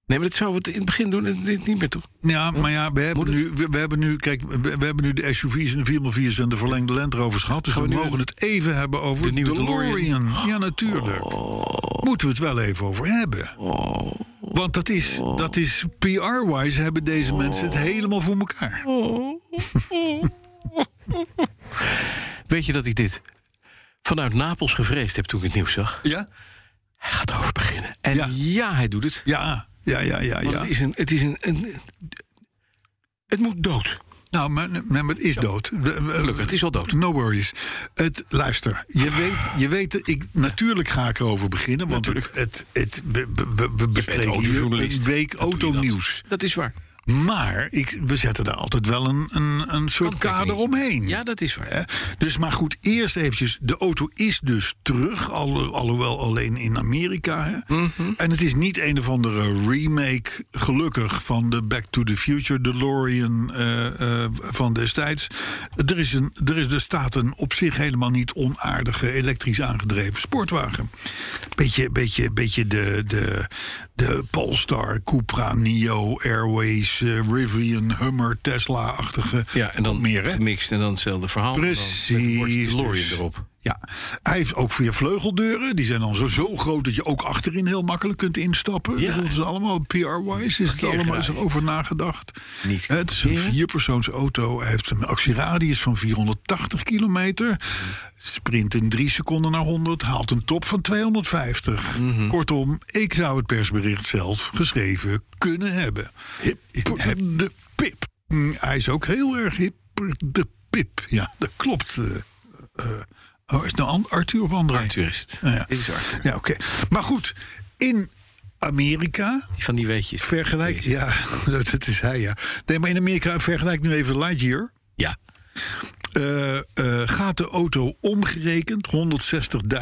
Nee, maar dat zouden we het in het begin doen en dit niet meer toe. Ja, maar ja, we hebben, nu, we, we hebben nu, kijk, we, we hebben nu de SUV's en de 4x4's en de verlengde Land Rovers gehad. Dus we, mogen het even hebben over de nieuwe DeLorean? Oh. Ja, natuurlijk. Moeten we het wel even over hebben. Want dat is, dat is PR-wise hebben deze mensen het helemaal voor elkaar. Weet je dat ik dit vanuit Napels gevreesd heb toen ik het nieuws zag? Ja? Hij gaat erover beginnen. En Ja. ja, hij doet het. Ja, ja, ja, ja. Want ja. het is een. Het, is een, een het moet dood. Nou, maar, maar het is dood. Gelukkig, het is al dood. No worries. Het, luister, je weet, je weet ik, natuurlijk ga ik erover beginnen. Want het, Natuurlijk. het, het, we, bespreken hier een week je dat. autonieuws. Dat is waar. Maar ik, we zetten daar altijd wel een, een, een soort kader omheen. Ja, dat is waar. Dus maar goed, eerst eventjes. De auto is dus terug, al, alhoewel alleen in Amerika. Hè? Mhm. En het is niet een of andere remake, gelukkig, van de Back to the Future DeLorean eh, van destijds. Er, is een, er, is, staat een op zich helemaal niet onaardige elektrisch aangedreven sportwagen. Beetje, beetje, beetje de, de, de Polestar, Cupra, Nio, Airways, eh, Rivian, Hummer, Tesla-achtige. Ja, en dan meer, hè? gemixt en dan hetzelfde verhaal. maar dan met een Precies. bordje DeLorean erop. Ja, hij heeft ook vier vleugeldeuren. Die zijn dan zo, zo groot dat je ook achterin heel makkelijk kunt instappen. Ja. Dat is allemaal PR-wise. Is het allemaal is er over nagedacht? Niet Het is een parkeren. vierpersoons auto. Hij heeft een actieradius van 480 kilometer. Sprint in drie seconden naar 100. Haalt een top van 250. Mhm. Kortom, ik zou het persbericht zelf geschreven kunnen hebben. Hip de pip. Mm, Hij is ook heel erg hip de pip. Ja, dat klopt. eh. Oh, is het nou Arthur of André? Arthur is het. Ja, ja. Dit is Arthur. Ja, oké. Maar goed, in Amerika Van die weetjes. vergelijk... Ja, [LAUGHS] dat is hij, ja. Nee, maar in Amerika vergelijk nu even Lightyear. Ja. Eh, eh, gaat de auto omgerekend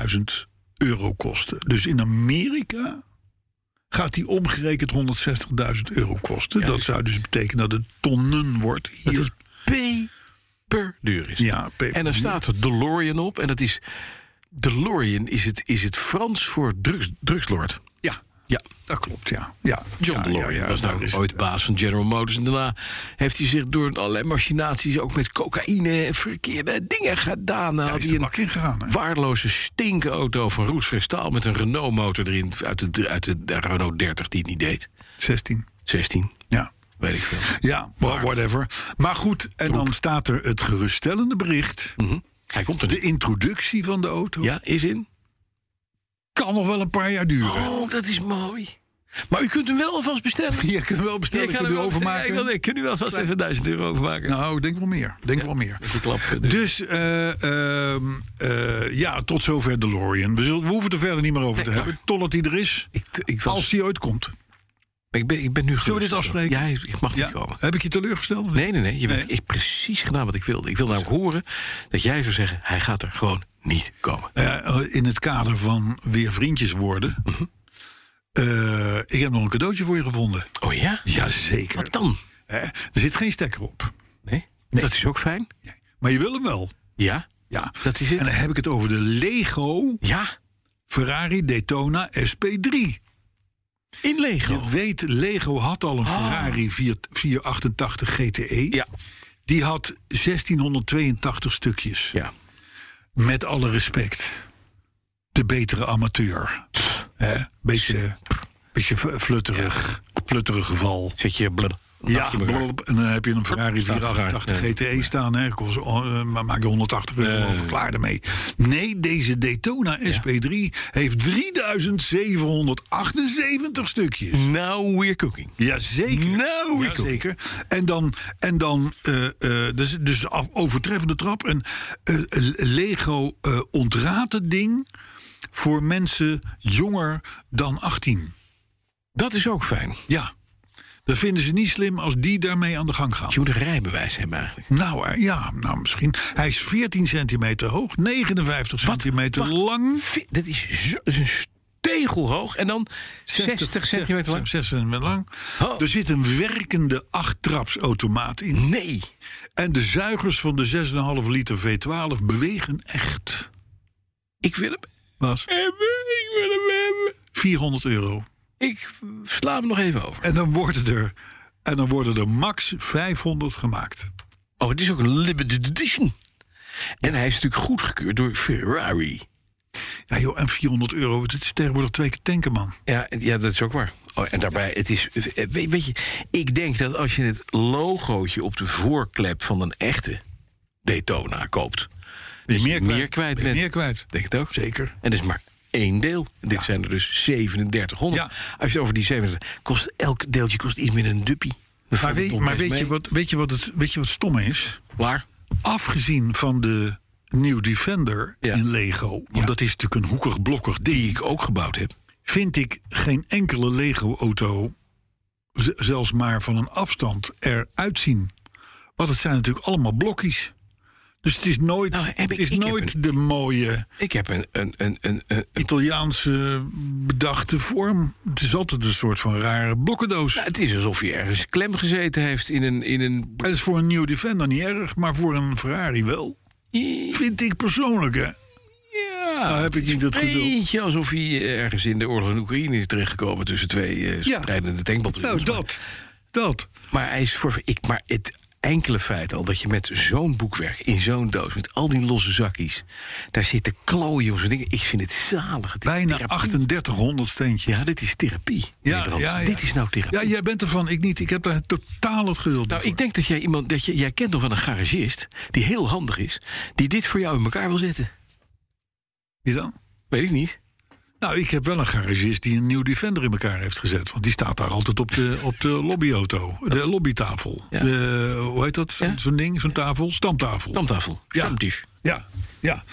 160.000 euro kosten. Dus in Amerika gaat die omgerekend 160.000 euro kosten. Ja, dat dus- zou dus betekenen dat het tonnen wordt Dat hier. is peperduur is. Ja, En er staat er DeLorean op. En dat is... DeLorean is het, is het Frans voor drugs, drugslord. Ja, Ja. dat klopt, ja. ja. John ja, DeLorean ja, ja, was daar nou ooit baas van General Motors. En daarna heeft hij zich door allerlei machinaties... ook met cocaïne en verkeerde dingen gedaan. Hij had is hij een bak ingegaan. hè? waardeloze stinkauto van Roestveen Staal... met een Renault-motor erin uit de, uit de, de Renault 30 die het niet deed. 16. 16, Ja. Weet ik veel. Ja, whatever. Maar goed, en dan staat er het geruststellende bericht. Mhm. Hij komt er De introductie van de auto Ja, is in. kan nog wel een paar jaar duren. Oh, dat is mooi. Maar u kunt hem wel alvast bestellen. [LAUGHS] Je kunt wel bestellen, Ja, ik kan hem overmaken. Ja, ik, kan u wel vast even 1000 euro overmaken. Nou, denk wel meer. Denk wel meer. Klap. eh, dus. Eh, ehm, eh, ja, tot zover DeLorean. We, zullen, we hoeven het er verder niet meer over te hebben. Totdat hij er is. ik, ik, was, Als die ooit komt. Ik, ben, ik ben nu Zullen we dit afspreken? Ja, ik mag Ja. niet komen. Heb ik je teleurgesteld? Nee, nee, nee. Je Nee. precies gedaan wat ik wilde. Ik wil namelijk horen dat jij zou zeggen... hij gaat er gewoon niet komen. Nou ja, in het kader van weer vriendjes worden. Mhm. eh, ik heb nog een cadeautje voor je gevonden. Oh ja? Jazeker. Wat dan? Er zit geen stekker op. Nee? Dat is ook fijn. Maar je wil hem wel. Ja? Ja. Dat is het. En dan heb ik het over de Lego Ja? Ferrari Daytona SP3. In Lego. Je weet, Lego had al een Ferrari 4, 488 GTE. Ja. Die had 1682 stukjes. Ja. Met alle respect. De betere amateur. Hè? Beetje, beetje flutterig. Flutterig geval. Zet je blub. Ja, blop, en dan heb je een Ferrari Staat 488 raar, GTE staan. Hè. Kost, oh, maar maak je 180 euro over, klaar ermee. Nee, deze Daytona SP3 heeft 3778 stukjes. Now we're cooking. Jazeker. Nou, ja, zeker. En dan, en dan eh, eh, dus, dus af, overtreffende trap. En eh, Lego eh ontraadt het ding voor mensen jonger dan 18. Dat is ook fijn. Ja, dat vinden ze niet slim als die daarmee aan de gang gaan. Je moet een rijbewijs hebben eigenlijk. Nou eh, ja, nou misschien. Hij is 14 centimeter hoog, 59 centimeter Wacht. lang. Dat is, zo, een stegelhoog. En dan 60, centimeter lang. 60 centimeter lang. Oh. Er zit een werkende achttrapsautomaat in. Nee. En de zuigers van de 6,5 liter V12 bewegen echt. Ik wil hem hebben. Ik wil hem hebben. 400 euro. Ik sla hem nog even over. En dan worden er, en dan worden er max 500 gemaakt. Oh, het is ook een limited edition. En hij is natuurlijk goedgekeurd door Ferrari. Ja joh, en 400 euro, het is tegenwoordig twee keer tanken man. Ja, ja, dat is ook waar. Oh, en daarbij, het is. eh, Weet, weet je, ik denk dat als je het logootje op de voorklep van een echte Daytona koopt. Ben je dat meer kwijt? meer kwijt Ben je bent. meer kwijt? Denk het ook. Zeker. En dat is maar één deel. Dit zijn er dus 3700. Ja. Als je over die 37. Kost, elk deeltje kost iets meer dan een duppie. Dat Maar, weet, maar weet, je wat, weet, je wat het, weet je wat stom is? Klaar? Afgezien van de New Defender Ja. in Lego, want dat is natuurlijk een hoekig blokkig ding. Die ik ook gebouwd heb. vind ik geen enkele Lego-auto, zelfs maar van een afstand, eruit zien. Want het zijn natuurlijk allemaal blokjes. Dus het is nooit, Nou, het is nooit een- de mooie Ik heb een. een, een, een, een Italiaanse bedachte vorm. Het is altijd een soort van rare blokkendoos. nou, het is alsof je ergens klem gezeten heeft in een. In een Het is voor een New Defender niet erg, maar voor een Ferrari wel. Vind ik persoonlijk, hè? Ja, Nou heb ik niet een geduld. beetje alsof hij ergens in de oorlog in Oekraïne is terechtgekomen tussen twee eh Ja. strijdende tankbataljoens. Nou, dat. Dat. Maar hij is voor. Ik, maar het enkele feit al dat je met zo'n boekwerk in zo'n doos met al die losse zakjes daar zit te klooien op zo'n dingen. Ik vind het zalig. Het Bijna therapie. 3800 steentjes. Ja, dit is therapie. Ja, ja, ja. Dit is nou therapie. Ja, jij bent ervan, ik niet. Ik heb daar totaal het geduld Nou, voor. ik denk dat jij iemand dat je, jij kent nog wel een garagist die heel handig is, die dit voor jou in elkaar wil zetten. Wie dan? Weet ik niet. Nou, ik heb wel een garagist die een nieuw Defender in elkaar heeft gezet. Want die staat daar altijd op de, op de [LAUGHS] lobbyauto. De lobbytafel. Ja. De, hoe heet dat? Ja. Zo'n ding, zo'n tafel? Stamtafel. Stamtafel. Ja. Ja, ja.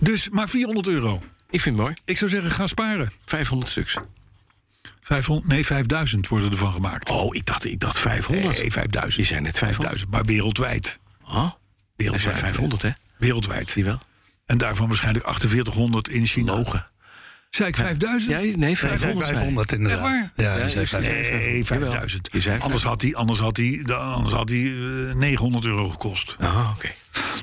Dus maar 400 euro. Ik vind het mooi. Ik zou zeggen, ga sparen. 500 stuks. 500, nee, 5000 worden ervan gemaakt. Oh, ik dacht, ik dacht 500. Nee, 5000. Die zijn net 500. 5000, maar wereldwijd. Oh, Wereldwijd. zijn 500, hè? Wereldwijd. Je wel? En daarvan waarschijnlijk 4800 in China. Logen. Zei ik 5000? Ja, nee, 500. zei ik. 500 inderdaad. Waar? Ja, Ja, je zei je 500. Nee, 5000. Je zei Anders had hij, anders had hij, anders had hij eh, 900 euro gekost. Oh, oké.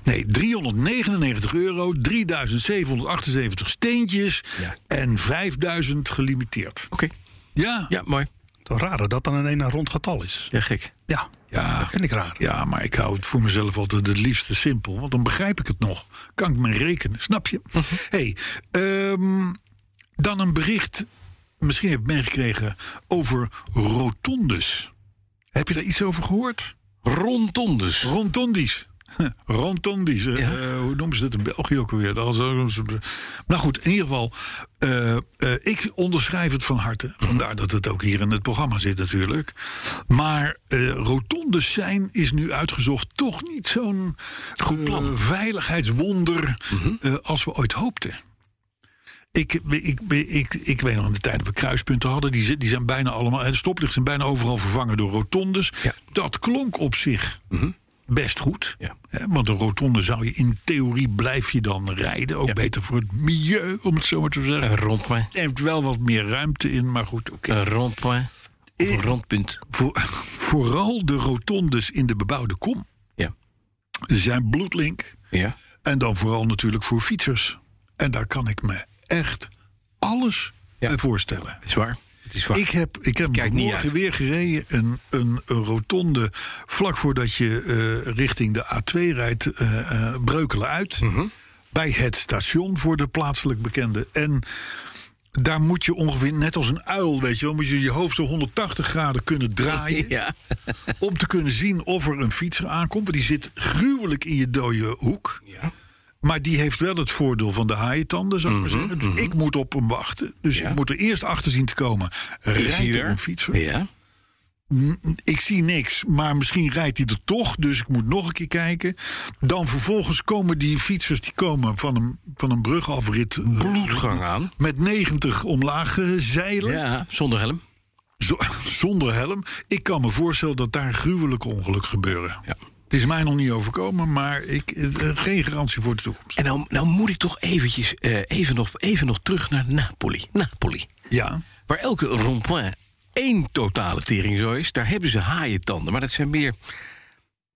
Nee, 399 euro, 3778 steentjes Ja. en 5000 gelimiteerd. Oké. Ja, Ja, mooi. Toch raar dat dat dan een een rond getal is. Ja, gek. Ja, Ja, dat vind ik raar. Ja, maar ik hou het voor mezelf altijd het liefste simpel. Want dan begrijp ik het nog. Kan ik me rekenen, snap je? hey, ehm, dan een bericht. Misschien heb je het meegekregen over rotondes. Heb je daar iets over gehoord? Rontondes. Rotondies. [LAUGHS] Rotondies. eh, Ja. hoe noemen ze dat in België ook alweer? Nou goed, in ieder geval. eh, eh, ik onderschrijf het van harte. Vandaar dat het ook hier in het programma zit natuurlijk. Maar rotondes zijn is nu uitgezocht toch niet zo'n veiligheidswonder eh, als we ooit hoopten. Ik, ik, ik, ik, ik weet nog in de tijd dat we kruispunten hadden. Die, die zijn bijna allemaal. De stoplichten zijn bijna overal vervangen door rotondes. Ja. Dat klonk op zich best goed. Ja. Hè, want een rotonde zou je in theorie blijf je dan rijden. Ook Ja. beter voor het milieu, om het zo maar te zeggen. Een rondpoint. neemt wel wat meer ruimte in, maar goed. Een rondpoint. Of een rondpunt. Voor, vooral de rotondes in de bebouwde kom Ja. zijn bloedlink. Ja. En dan vooral natuurlijk voor fietsers. En daar kan ik me echt alles Ja. bij voorstellen. Is waar. Het is waar. Ik heb, ik heb vanmorgen weer gereden. Een, een, een rotonde vlak voordat je eh, richting de A2 rijdt, eh, eh, Breukelen uit. Mhm. Bij het station voor de plaatselijk bekende. En daar moet je ongeveer, net als een uil, weet je wel, moet je je hoofd zo 180 graden kunnen [LAUGHS] draaien. Ja. Om te kunnen zien of er een fietser aankomt. Want die zit gruwelijk in je dode hoek. Ja. Maar die heeft wel het voordeel van de haaientanden, zou ik maar zeggen. Dus ik moet op hem wachten. Dus Mhm, Ja. ik moet er eerst achter zien te komen. Rijdt er een fietser? Ja. Ik zie niks, maar misschien rijdt hij er toch. Dus ik moet nog een keer kijken. Dan vervolgens komen die fietsers die komen van een, van een brugafrit. eh, Bloedgang aan. Met 90 omlaag eh, zeilen. Ja. Zonder helm. Zo- [LAUGHS] zonder helm. Ik kan me voorstellen dat daar gruwelijke ongelukken gebeuren. Ja. Het is mij nog niet overkomen, maar ik, eh, geen garantie voor de toekomst. En nou, nou moet ik toch eventjes, eh, even, nog, even nog terug naar Napoli. Napoli. Ja, Waar elke rond-point één totale tering zo is. Daar hebben ze haaientanden. Maar dat zijn meer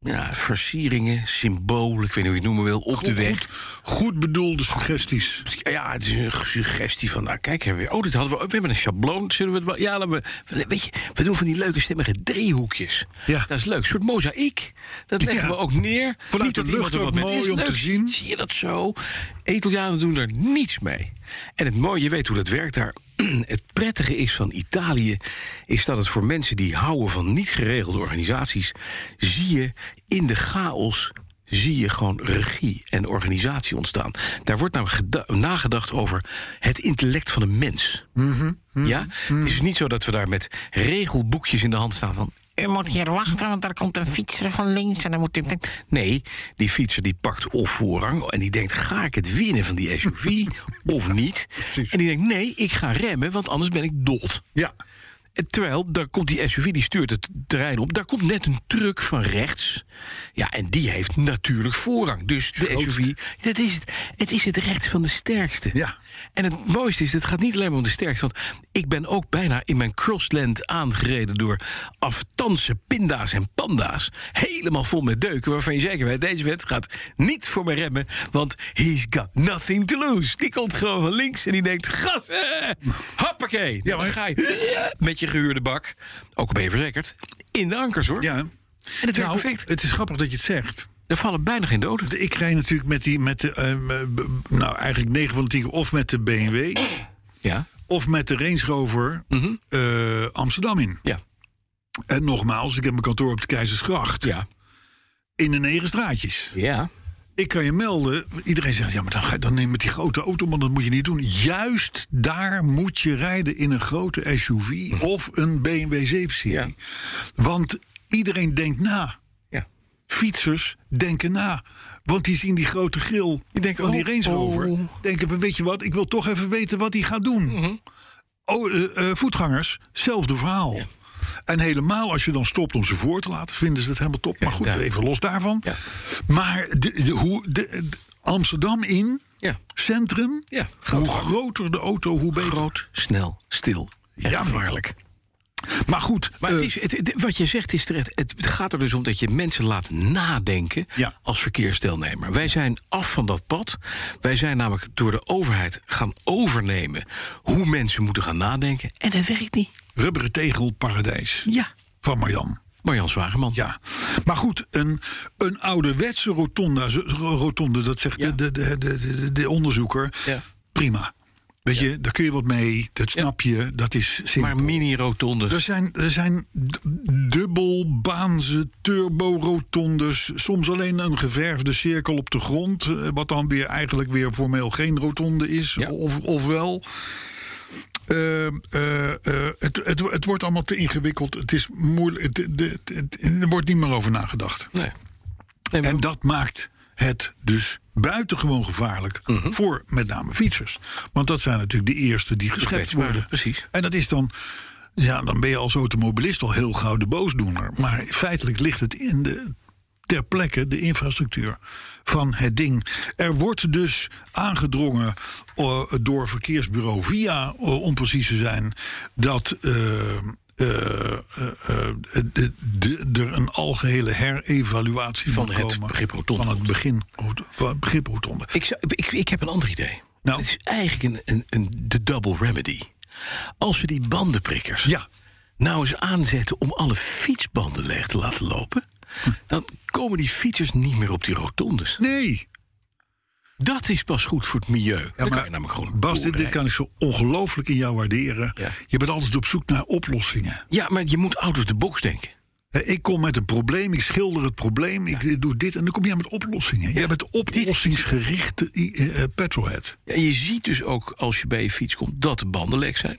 ja, versieringen, symbolen, ik weet niet hoe je het noemen wil, op de weg. goed, goed bedoelde suggesties. Ja, het is een suggestie van, nou kijk, hebben we, oh, dit hadden we, we hebben een schabloon, zullen we het wel, ja, laten we, weet je, we doen van die leuke stemmige driehoekjes. Ja. Dat is leuk, een soort mozaïek. Dat leggen Ja. we ook neer. Vanuit Niet de dat lucht ook mooi om te zien. Zie je dat zo? Italianen doen er niets mee. En het mooie, je weet hoe dat werkt daar. [CLEARS THROAT] Het prettige is van Italië, is dat het voor mensen die houden van niet geregelde organisaties, zie je in de chaos zie je gewoon regie en organisatie ontstaan. Daar wordt nou geda- nagedacht over het intellect van een mens. Ja? Het is niet zo dat we daar met regelboekjes in de hand staan van... U moet hier wachten, want daar komt een fietser van links en dan moet u... Nee, die fietser die pakt of voorrang en die denkt: ga ik het winnen van die SUV [LAUGHS] of niet? En die denkt: nee, ik ga remmen, want anders ben ik dood. Ja, terwijl, daar komt die SUV, die stuurt het terrein op. Daar komt net een truck van rechts. Ja, en die heeft natuurlijk voorrang. Dus de Grootst. SUV, dat is het, het is het recht van de sterkste. Ja. En het mooiste is, het gaat niet alleen maar om de sterkste. Want ik ben ook bijna in mijn crossland aangereden... door aftanse pinda's en panda's. Helemaal vol met deuken, waarvan je zeker weet... deze vent gaat niet voor me remmen, want he's got nothing to lose. Die komt gewoon van links en die denkt... gas, eh, hoppakee. Ja, dan ga je met je gehuurde bak, ook al ben je verzekerd... in de ankers, hoor. ja. En het werkt Nou, perfect. het is grappig dat je het zegt. Er vallen bijna geen doden. Ik rij natuurlijk met die, met de, ehm, eh, nou eigenlijk 9 van de 10 keer of met de BMW Ja, of met de Range Rover eh, Amsterdam in. ja, En nogmaals, ik heb mijn kantoor op de Keizersgracht ja. in de negen straatjes. Ja, Ik kan je melden, iedereen zegt ja, maar dan, ga je dan neem met die grote auto, man, dat moet je niet doen. Juist daar moet je rijden in een grote SUV of een BMW 7-serie. Ja. Want iedereen denkt na. Fietsers denken na. Want die zien die grote grill denken, van die oh, Range Rover. oh. Denken van, weet je wat, ik wil toch even weten wat hij gaat doen. Mhm. Oh, eh, eh, voetgangers, zelfde verhaal. En helemaal als je dan stopt om ze voor te laten, vinden ze het helemaal top. maar goed, even los daarvan. Ja. Maar de, de- hoe, de, Amsterdam in, centrum, Ja, hoe groter de auto, hoe beter. Groot, snel, stil Ja. gevaarlijk. Maar goed, Maar eh, het is, het, het- wat je zegt is terecht. Het gaat er dus om dat je mensen laat nadenken Ja. als verkeersdeelnemer. Wij zijn af van dat pad. Wij zijn namelijk door de overheid gaan overnemen hoe mensen moeten gaan nadenken. En dat werkt niet. rubberen tegel paradijs Ja, van Marjan. Marjan Zwageman. Ja, maar goed, een, een ouderwetse rotonde, rotonde dat zegt Ja. de, de, de, de onderzoeker, Ja. prima. Weet je, daar kun je wat mee, dat snap je, dat is simpel. Maar mini-rotondes. Er zijn, er zijn dubbelbaanse turbo-rotondes. Soms alleen een geverfde cirkel op de grond. eh, Wat dan weer eigenlijk weer formeel geen rotonde is. Of, of wel. Eh, eh, het, het, het wordt allemaal te ingewikkeld. Het is moeilijk. Het, er wordt niet meer over nagedacht. Nee. Nee, maar- En dat maakt het dus buitengewoon gevaarlijk Mhm. voor met name fietsers. Want dat zijn natuurlijk de eerste die geschept worden. precies. En dat is dan, ja, dan ben je als automobilist al heel gauw de boosdoener. Maar feitelijk ligt het in de, ter plekke, de infrastructuur van het ding. Er wordt dus aangedrongen eh, door verkeersbureau VIA, eh, om precies te zijn, dat. eh, eh, eh, eh, er een algehele herevaluatie Van het begrip rotonde. Van het begin, van het begrip rotonde. Ik, zou- ik, ik heb een ander idee. Nou. Het is eigenlijk een, een, een, de double remedy. Als we die bandenprikkers Ja. nou eens aanzetten om alle fietsbanden leeg te laten lopen... dan komen die fietsers niet meer op die rotondes. Nee, Dat is pas goed voor het milieu. dan kan je namelijk gewoon Bas, dit, kan ik zo ongelooflijk in jou waarderen. Ja. Je bent altijd op zoek naar oplossingen. Ja, maar je moet out of the box denken. Ik kom met een probleem, ik schilder het probleem, ik doe dit en dan kom jij met oplossingen. Jij bent oplossingsgerichte eh, eh, petrolhead. Ja, je ziet dus ook als je bij je fiets komt dat de banden lek zijn.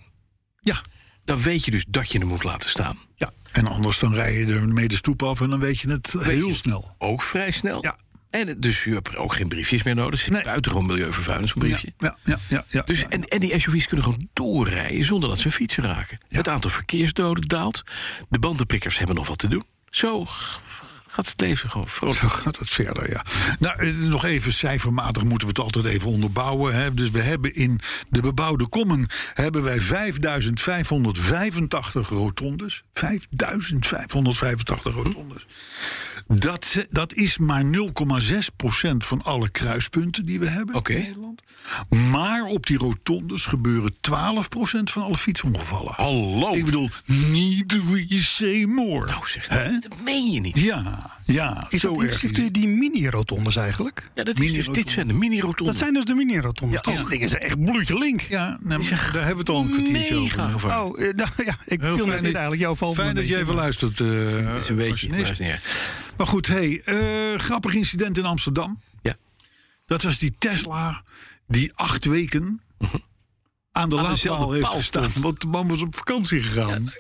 Ja, Dan weet je dus dat je hem moet laten staan. ja. En anders dan rij je er mee de stoep af en dan weet je het heel je- snel. Ook vrij snel. Ja. En dus je hebt ook geen briefjes meer nodig. Het is Nee. buitengewoon milieuvervuilend, zo'n Ja, briefje. ja, ja, ja, ja, Dus, ja. en, en die SUV's kunnen gewoon doorrijden zonder dat ze fietsen raken. Het aantal verkeersdoden daalt. De bandenprikkers hebben nog wat te doen. Zo gaat het leven gewoon vrolijk. Zo gaat het verder, ja. Nou, eh, nog even cijfermatig moeten we het altijd even onderbouwen. Hè. Dus we hebben in de bebouwde kommen hebben wij 5585 rotondes. 5585 rotondes. Dat, dat is maar 0,6% van alle kruispunten die we hebben Oké. in Nederland. Maar op die rotondes gebeuren 12% van alle fietsongevallen. Hallo. Ik bedoel, niet we say more. Nou zeg, Hè? dat meen je niet. Ja, ja, Is zo dat erg die, die mini-rotondes eigenlijk? Ja, dat is dus, dit zijn de mini-rotondes. Dat zijn dus de mini-rotondes. Ja, dingen zijn echt bloedje link. Ja, maar daar hebben we het al een kwartiertje mega over. gevaar. Oh, eh, [LAUGHS] nou ja, ik Heel viel net dat- eigenlijk. Jouw valt me Fijn dat je even luistert. eh, Het is een beetje. erg. Maar goed, hey, eh, grappig incident in Amsterdam. Ja. Dat was die Tesla die acht weken aan de laadpaal heeft gestaan. Want de man was op vakantie gegaan.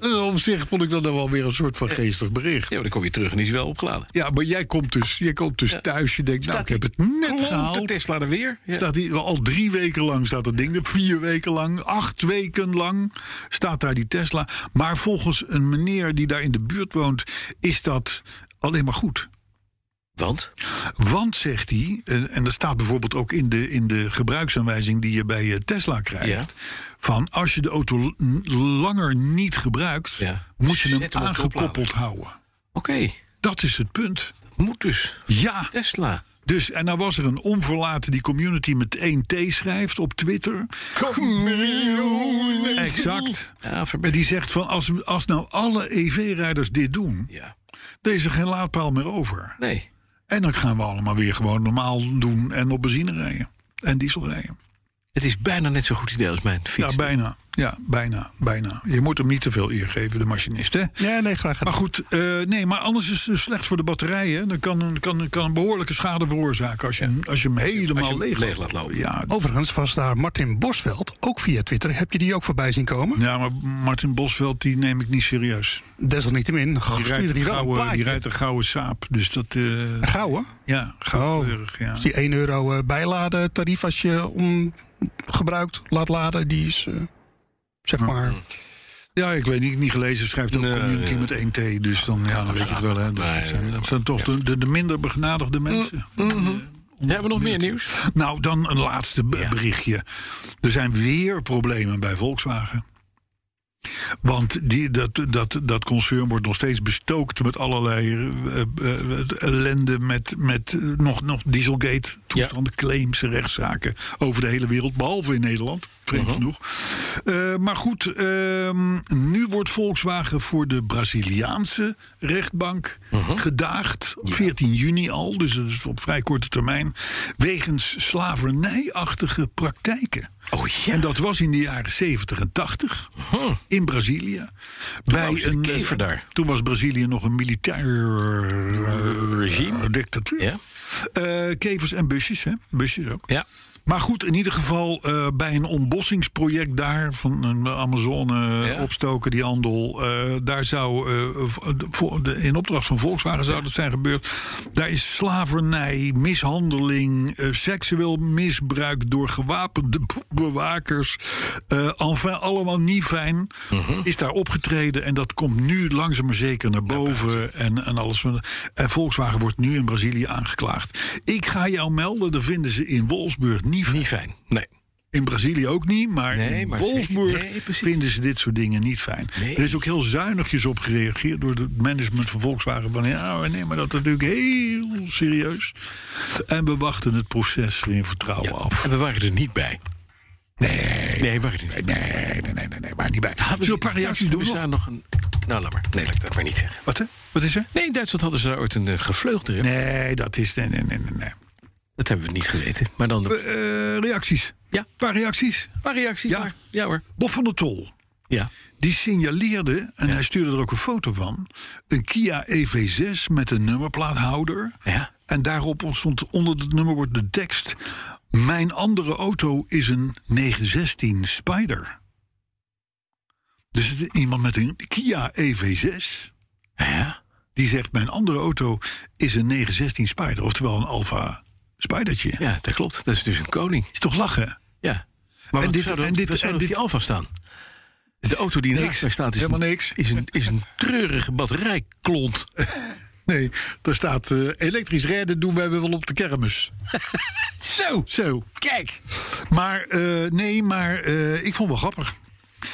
En op zich vond ik dat dan wel weer een soort van geestig bericht. Ja, maar dan kom je terug en die is wel opgeladen. Ja, maar jij komt dus, jij komt dus thuis. Je denkt, nou, ik heb het net Klonk de gehaald. Tesla er weer. Ja. Staat die, al drie weken lang staat dat ding er. Vier weken lang, acht weken lang staat daar die Tesla. Maar volgens een meneer die daar in de buurt woont, is dat alleen maar goed. Want? Want, zegt hij, eh, en dat staat bijvoorbeeld ook in de, in de gebruiksaanwijzing die je bij eh, Tesla krijgt. Ja. Van als je de auto langer niet gebruikt, Ja. moet je hem aangekoppeld houden. Oké, Dat is het punt. moet dus. Ja, Tesla. dus en nou was er een onverlaten die community met 1T schrijft op Twitter. Exact. Ja, En die zegt van als, als nou alle EV-rijders dit doen, Ja. Er geen laadpaal meer over. Nee. En dan gaan we allemaal weer gewoon normaal doen en op benzine rijden. En diesel rijden. Het is bijna net zo'n goed idee als mijn fiets. Ja, bijna. Ja, bijna, bijna. Je moet hem niet te veel eer geven, de machinist, hè? Ja, nee, graag gedaan. Maar goed, eh, nee, maar anders is het slecht voor de batterijen. Dan kan een, kan, kan een behoorlijke schade veroorzaken als je, hem, als je hem helemaal Als je hem leeg, leeg laat lopen. Ja, Overigens was daar Martin Bosveld, ook via Twitter. Heb je die ook voorbij zien komen? ja, maar Martin Bosveld, die neem ik niet serieus. Desalniettemin. Die rijdt, gouden, die plaatje. rijdt een gouden saap. Dus dat, eh, Gouden? ja, goudkleurig, ja. Dus die 1 euro eh, bijladen tarief als je om gebruikt laat laden, die is eh, zeg maar. Ja, ik weet niet, niet gelezen. Schrijft ook Nee, community ja. met 1T. Dus dan, ja, dan weet je het wel. Hè. Dus Nee, dat, zijn, dat zijn toch de, de, de minder begenadigde mensen. Hebben we nog meer nieuws? Nou, dan een laatste berichtje. Er zijn weer problemen bij Volkswagen. Want die, dat, dat, dat concern wordt nog steeds bestookt met allerlei eh, eh, ellende. Met, met eh, nog, nog Dieselgate, toestanden, claims, rechtszaken over de hele wereld. Behalve in Nederland, vreemd genoeg. Eh, maar goed, ehm, nu wordt Volkswagen voor de Braziliaanse rechtbank gedaagd. Op 14 juni al, dus dat is op vrij korte termijn. Wegens slavernijachtige praktijken. Oh ja. En dat was in de jaren 70 en 80 in Brazilië. bij was de kever eh, daar. Toen was Brazilië nog een militair eh, Regime. dictatuur. Ja. Eh, kevers en busjes, hè? Busjes ook. Ja. Maar goed, in ieder geval eh, bij een ontbossingsproject daar van een Amazone Ja. opstoken, die handel. eh, daar zou eh, in opdracht van Volkswagen zou dat zijn gebeurd. Daar is slavernij, mishandeling, eh, seksueel misbruik door gewapende be- bewakers. eh enfin, allemaal niet fijn. Mhm. Is daar opgetreden en dat komt nu langzaam maar zeker naar boven. En, en alles. van- En Volkswagen wordt nu in Brazilië aangeklaagd. Ik ga jou melden, dat vinden ze in Wolfsburg niet fijn. Niet fijn. Nee. In Brazilië ook niet, maar Nee, in maar Wolfsburg nee, vinden ze dit soort dingen niet fijn. Nee. Er is ook heel zuinigjes op gereageerd door het management van Volkswagen. Van ja, we nemen dat natuurlijk heel serieus. En we wachten het proces in vertrouwen Ja. af. En we waren er niet bij. Nee, Nee, waren er niet bij. nee, nee, nee, nee, nee, maar niet bij. Zullen we een paar reacties doen? Er nog? een... Nou, laat maar. Nee, laat ik dat maar niet zeggen. Wat, hè? Wat is er? Nee, in Duitsland hadden ze daar ooit een uh, gevleugelde rep. Nee, dat is. Nee, nee, nee, nee. nee. Dat hebben we niet geweten. Maar dan... Eh, reacties. Ja. Paar reacties. maar reacties Ja. maar. Ja hoor. Bob van der Tol. Ja. Die signaleerde, en hij stuurde er ook een foto van, een Kia EV6 met een nummerplaathouder. Ja. En daarop stond onder het nummer wordt de tekst: Mijn andere auto is een 916 Spider. Dus het is iemand met een Kia EV6 Ja. die zegt: Mijn andere auto is een 916 Spider, oftewel een Alfa Spidertje. Ja, dat klopt. Dat is dus een koning. Is toch lachen? Ja. Maar En wat dit- zou er, en dit- en dit- die Alfa staan? De [LAUGHS] auto die naast daar staat is Helemaal een, niks. Is, een, is een treurige batterijklont. [LAUGHS] Nee, daar staat: eh, Elektrisch rijden doen wij wel op de kermis. [LAUGHS] Zo, Zo. kijk. Maar eh, nee, maar eh, ik vond het wel grappig.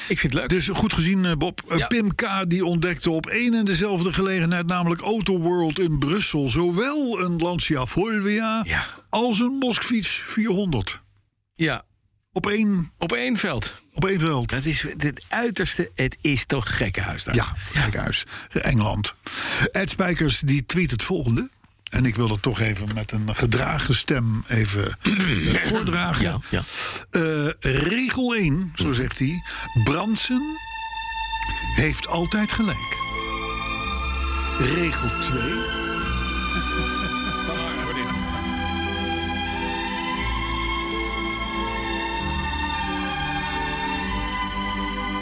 Ik vind het leuk. Dus goed gezien, eh, Bob. Eh, Ja. Pim K. die ontdekte op één en dezelfde gelegenheid, namelijk Auto World in Brussel, zowel een Lancia Fulvia Ja. als een Moskfiets 400. Ja, Op één, op één veld. op één veld. Dat is het uiterste. Het is toch gekkenhuis daar. Ja, kijk huis. Engeland. Ed Spijkers die tweet het volgende. En ik wil dat toch even met een gedragen stem even eh, [CLEARS THROAT] voordragen. Ja, ja. Eh, regel 1, zo zegt hij. Bransen heeft altijd gelijk. Regel 2.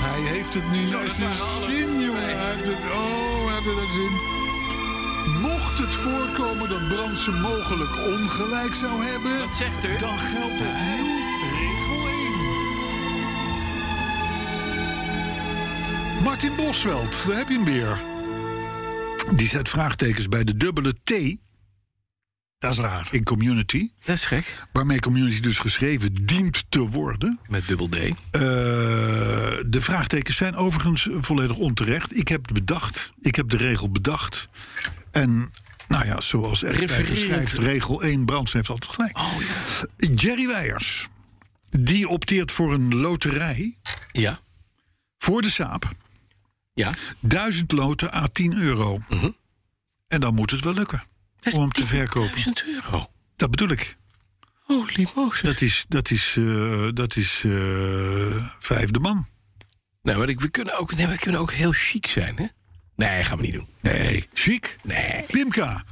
Hij heeft het nu naar zijn zin, jongen. Hij heeft het, oh, hij heeft het naar zin. Mocht het voorkomen dat Bransen mogelijk ongelijk zou hebben... Wat zegt u? dan geldt opnieuw regel 1. Martin Bosveld, daar heb je hem weer. Die zet vraagtekens bij de dubbele T Dat is raar. in community. Dat is gek. Waarmee community dus geschreven dient te worden. Met dubbel D. Eh, de vraagtekens zijn overigens volledig onterecht. Ik heb het bedacht. Ik heb de regel bedacht. En nou ja, zoals Echt Refererend. schrijft, regel 1, Brands heeft altijd gelijk. Jerry Weijers, die opteert voor een loterij Ja. voor de Saab. Ja. 1000 loten à 10 euro. En dan moet het wel lukken om hem te verkopen. 1000 euro. Dat bedoel ik. Holy Moses. Dat is, dat is, eh, dat is eh, vijfde man. Nou, maar ik, we, kunnen ook, nee, we kunnen ook heel chic zijn, hè? Nee, gaan we niet doen. Nee, chic. Nee. Pimka.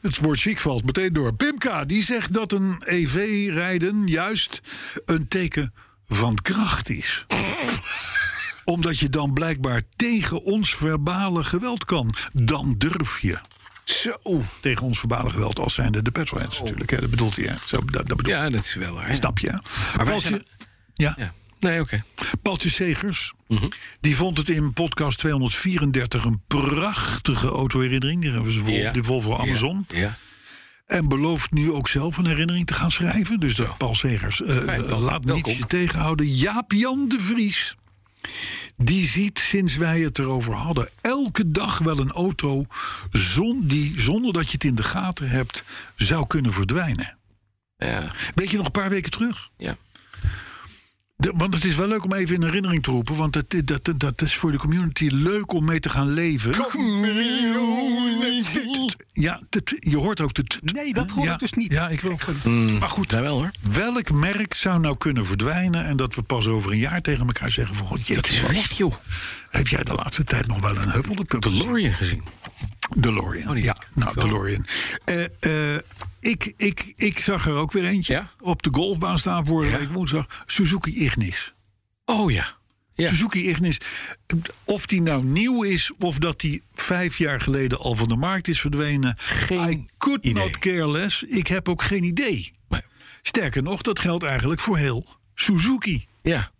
Het woord chic valt meteen door. Pimka, die zegt dat een EV-rijden juist een teken van kracht is. [LAUGHS] Omdat je dan blijkbaar tegen ons verbale geweld kan. Dan durf je. Zo. Tegen ons verbale geweld als zijnde de petrolheads natuurlijk. Hè? Dat bedoelt hij. Hè? Zo, dat, dat bedoel Ja, dat is wel waar. Snap je? hè? Paultje, zijn- ja, Ja. Nee, oké. Paultje Segers. Die vond het in podcast 234 een prachtige autoherinnering. Die hebben ze vol, Ja. die Volvo Amazon. Ja. En belooft nu ook zelf een herinnering te gaan schrijven. Dus dat Paul Segers, eh, Fijn, Paul. laat niets je tegenhouden. Jaap-Jan de Vries. die ziet sinds wij het erover hadden elke dag wel een auto zon, die zonder dat je het in de gaten hebt zou kunnen verdwijnen. Ja, Weet je nog een paar weken terug? ja. De- want het is wel leuk om even in herinnering te roepen. Want dat, dat, dat, dat is voor de community leuk om mee te gaan leven. Ja, je hoort ook het. Nee, dat hoor ja, ik dus niet. Ja, ik wil. Maar goed, wel hoor. welk merk zou nou kunnen verdwijnen en dat we pas over een jaar tegen elkaar zeggen van, god, Dat is weg, joh. Heb jij de laatste tijd nog wel een huppel de? DeLorean gezien. DeLorean. Oh, ja, nou. DeLorean. Eh, eh, ik, ik, ik zag er ook weer eentje Ja? op de golfbaan staan vorige Ja. week woensdag. Suzuki Ignis. Oh ja. Ja. Suzuki Ignis, of die nou nieuw is of dat die vijf jaar geleden al van de markt is verdwenen. Geen I could idee. not care less. Ik heb ook geen idee. Nee. Sterker nog, dat geldt eigenlijk voor heel Suzuki. Ja.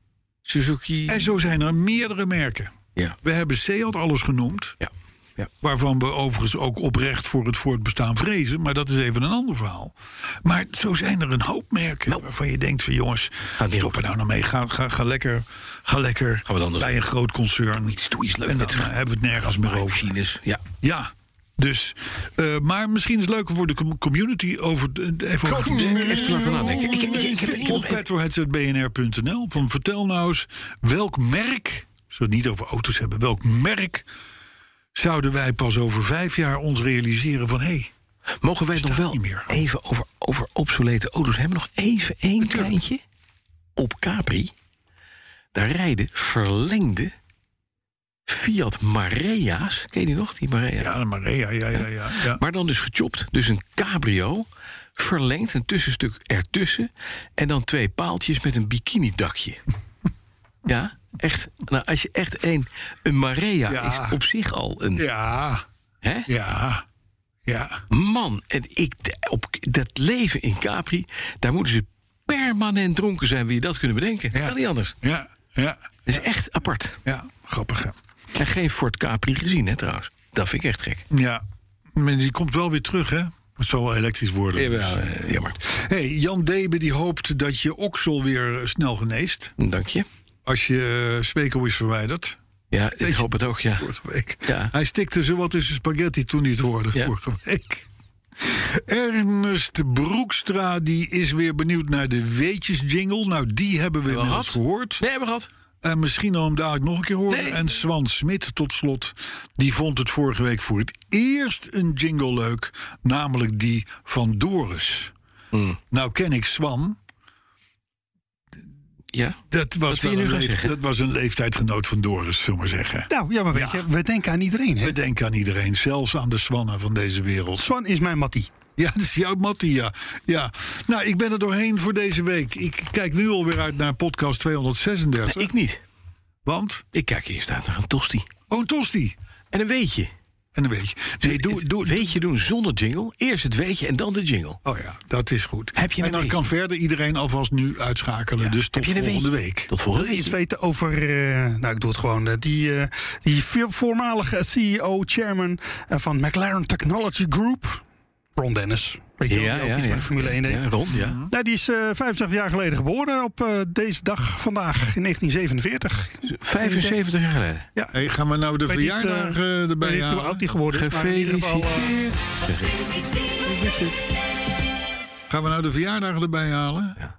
Suzuki. En zo zijn er meerdere merken. Ja. We hebben Seat alles genoemd. Ja. Ja. Waarvan we overigens ook oprecht voor het voortbestaan vrezen. Maar dat is even een ander verhaal. Maar zo zijn er een hoop merken Nou. waarvan je denkt van jongens, stop er nou nou mee. Ga, ga, ga lekker, ga lekker Gaan we dan bij een groot concern. Iets, doe iets leuk en dan eh, hebben we het nergens meer over. machines. Ja. Ja, dus. eh, maar misschien is het leuker voor de com- community over, even over te laten nadenken. Ik, ik, ik, ik heb, Op van vertel nou eens welk merk, we het niet over auto's hebben, welk merk zouden wij pas over vijf jaar ons realiseren van hé, hey, Mogen wij het nog wel even over, over obsolete auto's hebben? Nog even één kleintje. Op Capri, daar rijden verlengde Fiat Marea's. Ken je die nog, die Marea? ja, de Maria, ja, ja, ja. ja. Maar dan dus gechopt. Dus een cabrio, verlengd, een tussenstuk ertussen... en dan twee paaltjes met een bikini-dakje. [LAUGHS] ja, echt. Nou, als je echt een... Een Marea Ja. is op zich al een... Ja, Hè? ja, ja. Man, en ik, op dat leven in Capri, daar moeten ze permanent dronken zijn. Wie dat kunnen bedenken. Ja. Kan niet anders. Ja, ja, Dat is echt apart. ja, grappig hè. En geen Ford Capri gezien, hè, trouwens. Dat vind ik echt gek. Ja, maar die komt wel weer terug hè. Het zal wel elektrisch worden. Jawel, eh, jammer. Hey, Jan Debe die hoopt dat je oksel weer snel geneest. Dank je. Als je uh, Sweco is verwijderd. Ja, ik hoop het ook, ja. Vorige week. Ja. Hij stikte zowat tussen spaghetti toen hij het hoorde Ja. vorige week. Ernest Broekstra die is weer benieuwd naar de weetjes jingle. Nou, die hebben we Hebben we inmiddels gehad? gehoord. Nee, hebben we gehad. En misschien al hem dadelijk nog een keer horen. Nee. En Swan Smit tot slot. Die vond het vorige week voor het eerst een jingle leuk. Namelijk die van Doris. Hmm. Nou ken ik Swan. Ja. Dat was, wel nu een leef- dat was een leeftijdgenoot van Doris, zullen we maar zeggen. Nou, ja, maar weet je, we denken aan iedereen. Hè? We denken aan iedereen, zelfs aan de Swannen van deze wereld. Swan is mijn Mattie. Ja, [LAUGHS] dat is jouw Mattie, ja. ja. Nou, ik ben er doorheen voor deze week. Ik kijk nu alweer uit naar podcast 236. Nee, ik niet. Want, Ik kijk eerst uit naar een tosti. oh, een tosti. En een weetje. En een beetje. Nee, doe, Het doe, weetje doen zonder jingle. Eerst het weetje en dan de jingle. Oh ja, dat is goed. Heb je en dan weetje? kan verder iedereen alvast nu uitschakelen. Dus tot Heb je een volgende weetje? week. Tot volgende Iets week. weten over, eh, nou ik doe het gewoon, eh, die, eh, die vo- voormalige CEO, chairman eh, van McLaren Technology Group, Ron Dennis. Weet je wel, Ja, die ook ja, iets ja. de Formule 1 deed. Ja, Ron, ja. Nou, die is eh 75 jaar geleden geboren op eh, deze dag vandaag in 1947. 75 jaar geleden. Hey, gaan we nou de Ik niet, verjaardag eh, Ik erbij weet niet hoe halen? oud die geworden is. maar in ieder geval, Gefeliciteerd. Gaan we nou de verjaardag erbij halen? Ja.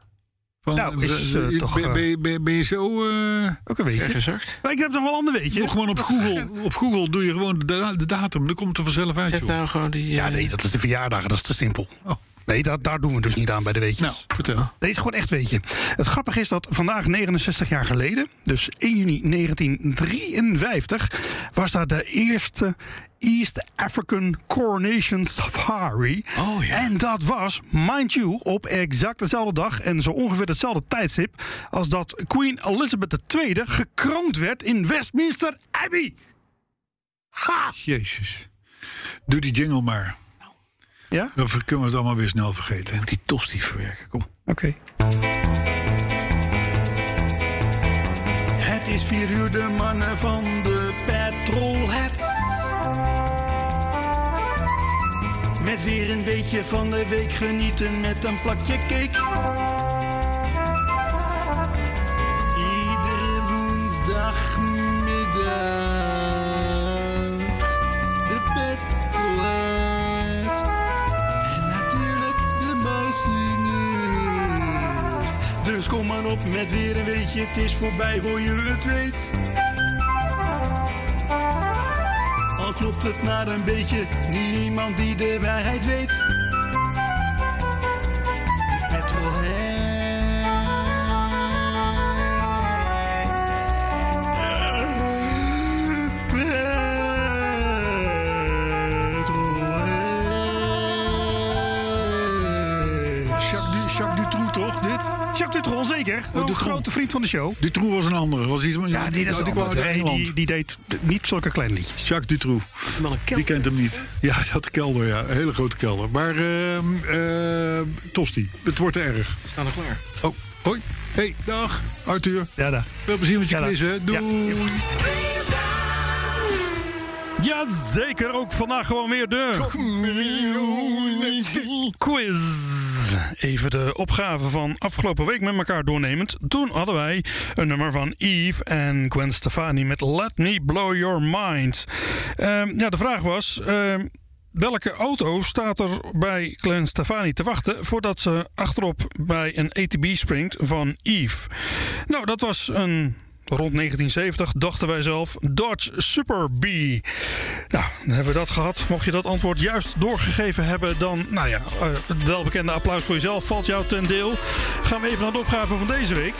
Van, Nou, is, eh, ben, toch, ben, eh, ben je- ben, ben je zo... eh, ook een beetje. Gezakt. Maar ik heb nog wel een ander weetje. Doe gewoon op Google, op Google doe je gewoon de, da- de datum. Dan komt het er vanzelf uit, Zet joh. nou gewoon die... Ja, nee, dat is de verjaardag. Dat is te simpel. Oh. Nee, dat, daar doen we dus niet aan bij de weetjes. Nou, vertel. Deze is gewoon echt weetje. Het grappige is dat vandaag 69 jaar geleden, dus 1 juni 1953, was daar de eerste East African Coronation Safari. Oh, ja. En dat was, mind you, op exact dezelfde dag en zo ongeveer hetzelfde tijdstip als dat Queen Elizabeth II gekroond werd in Westminster Abbey. Ha! Jezus. Doe die jingle maar. Ja? Dan kunnen we het allemaal weer snel vergeten. Die tosti verwerken, kom. Oké. Het is vier uur de mannen van de petrolheads. Met weer een beetje van de week genieten met een plakje cake. Iedere woensdagmiddag de pettoet. En natuurlijk de muizeneur. Dus kom maar op met weer een beetje, het is voorbij voor je het weet klopt het maar een beetje, niemand die de waarheid weet. Een Dutroux. grote vriend van de show. Dutroux was een andere. Was iets, Ja, die, is die een kwam uit Engeland. die, die deed niet zulke kleine liedjes. Jacques Dutroux. Die kent hem niet. Ja, hij had een kelder, ja. Een hele grote kelder. Maar, ehm eh, Tosti, het wordt te erg. We staan er klaar. Oh, hoi. Hey, dag, Arthur. Ja, daar. Veel plezier met je Ja, dag. quiz, hè. Doei. Ja. Ja, zeker. Ook vandaag gewoon weer de quiz. Even de opgave van afgelopen week met elkaar doornemend. Toen hadden wij een nummer van Eve en Gwen Stefani met Let Me Blow Your Mind. Ehm, ja, de vraag was... ehm, Welke auto staat er bij Gwen Stefani te wachten voordat ze achterop bij een ATB springt van Eve? Nou, dat was een Rond 1970 dachten wij zelf Dodge Super B. Nou, dan hebben we dat gehad. Mocht je dat antwoord juist doorgegeven hebben, dan, nou ja, eh, het welbekende applaus voor jezelf valt jou ten deel. Gaan we even naar de opgave van deze week.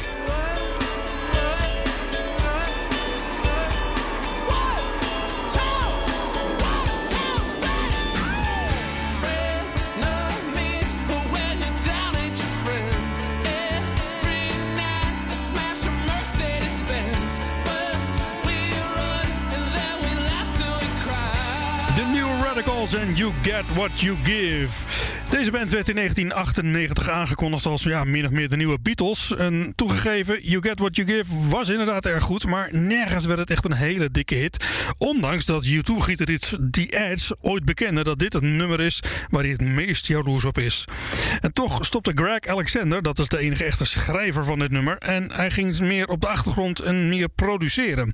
And You Get What You Give. Deze band werd in 1998 aangekondigd als ja, min of meer de nieuwe Beatles. En toegegeven, You Get What You Give was inderdaad erg goed, maar nergens werd het echt een hele dikke hit. Ondanks dat U2-gitarist The Edge ooit bekende dat dit het nummer is waar hij het meest jaloers op is. En toch stopte Greg Alexander, dat is de enige echte schrijver van dit nummer, en hij ging meer op de achtergrond en meer produceren.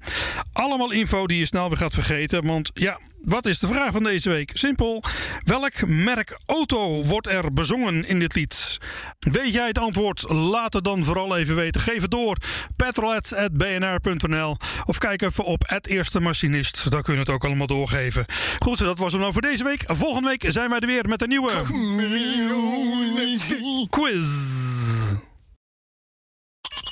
Allemaal info die je snel weer gaat vergeten, want ja, wat is de vraag van deze week? Simpel. Welk merk auto wordt er bezongen in dit lied? Weet jij het antwoord? Laat het dan vooral even weten. Geef het door. petrolheads.bnr.nl Of kijk even op het eerste machinist. Daar kun je het ook allemaal doorgeven. Goed, dat was hem dan voor deze week. Volgende week zijn wij er weer met een nieuwe quiz.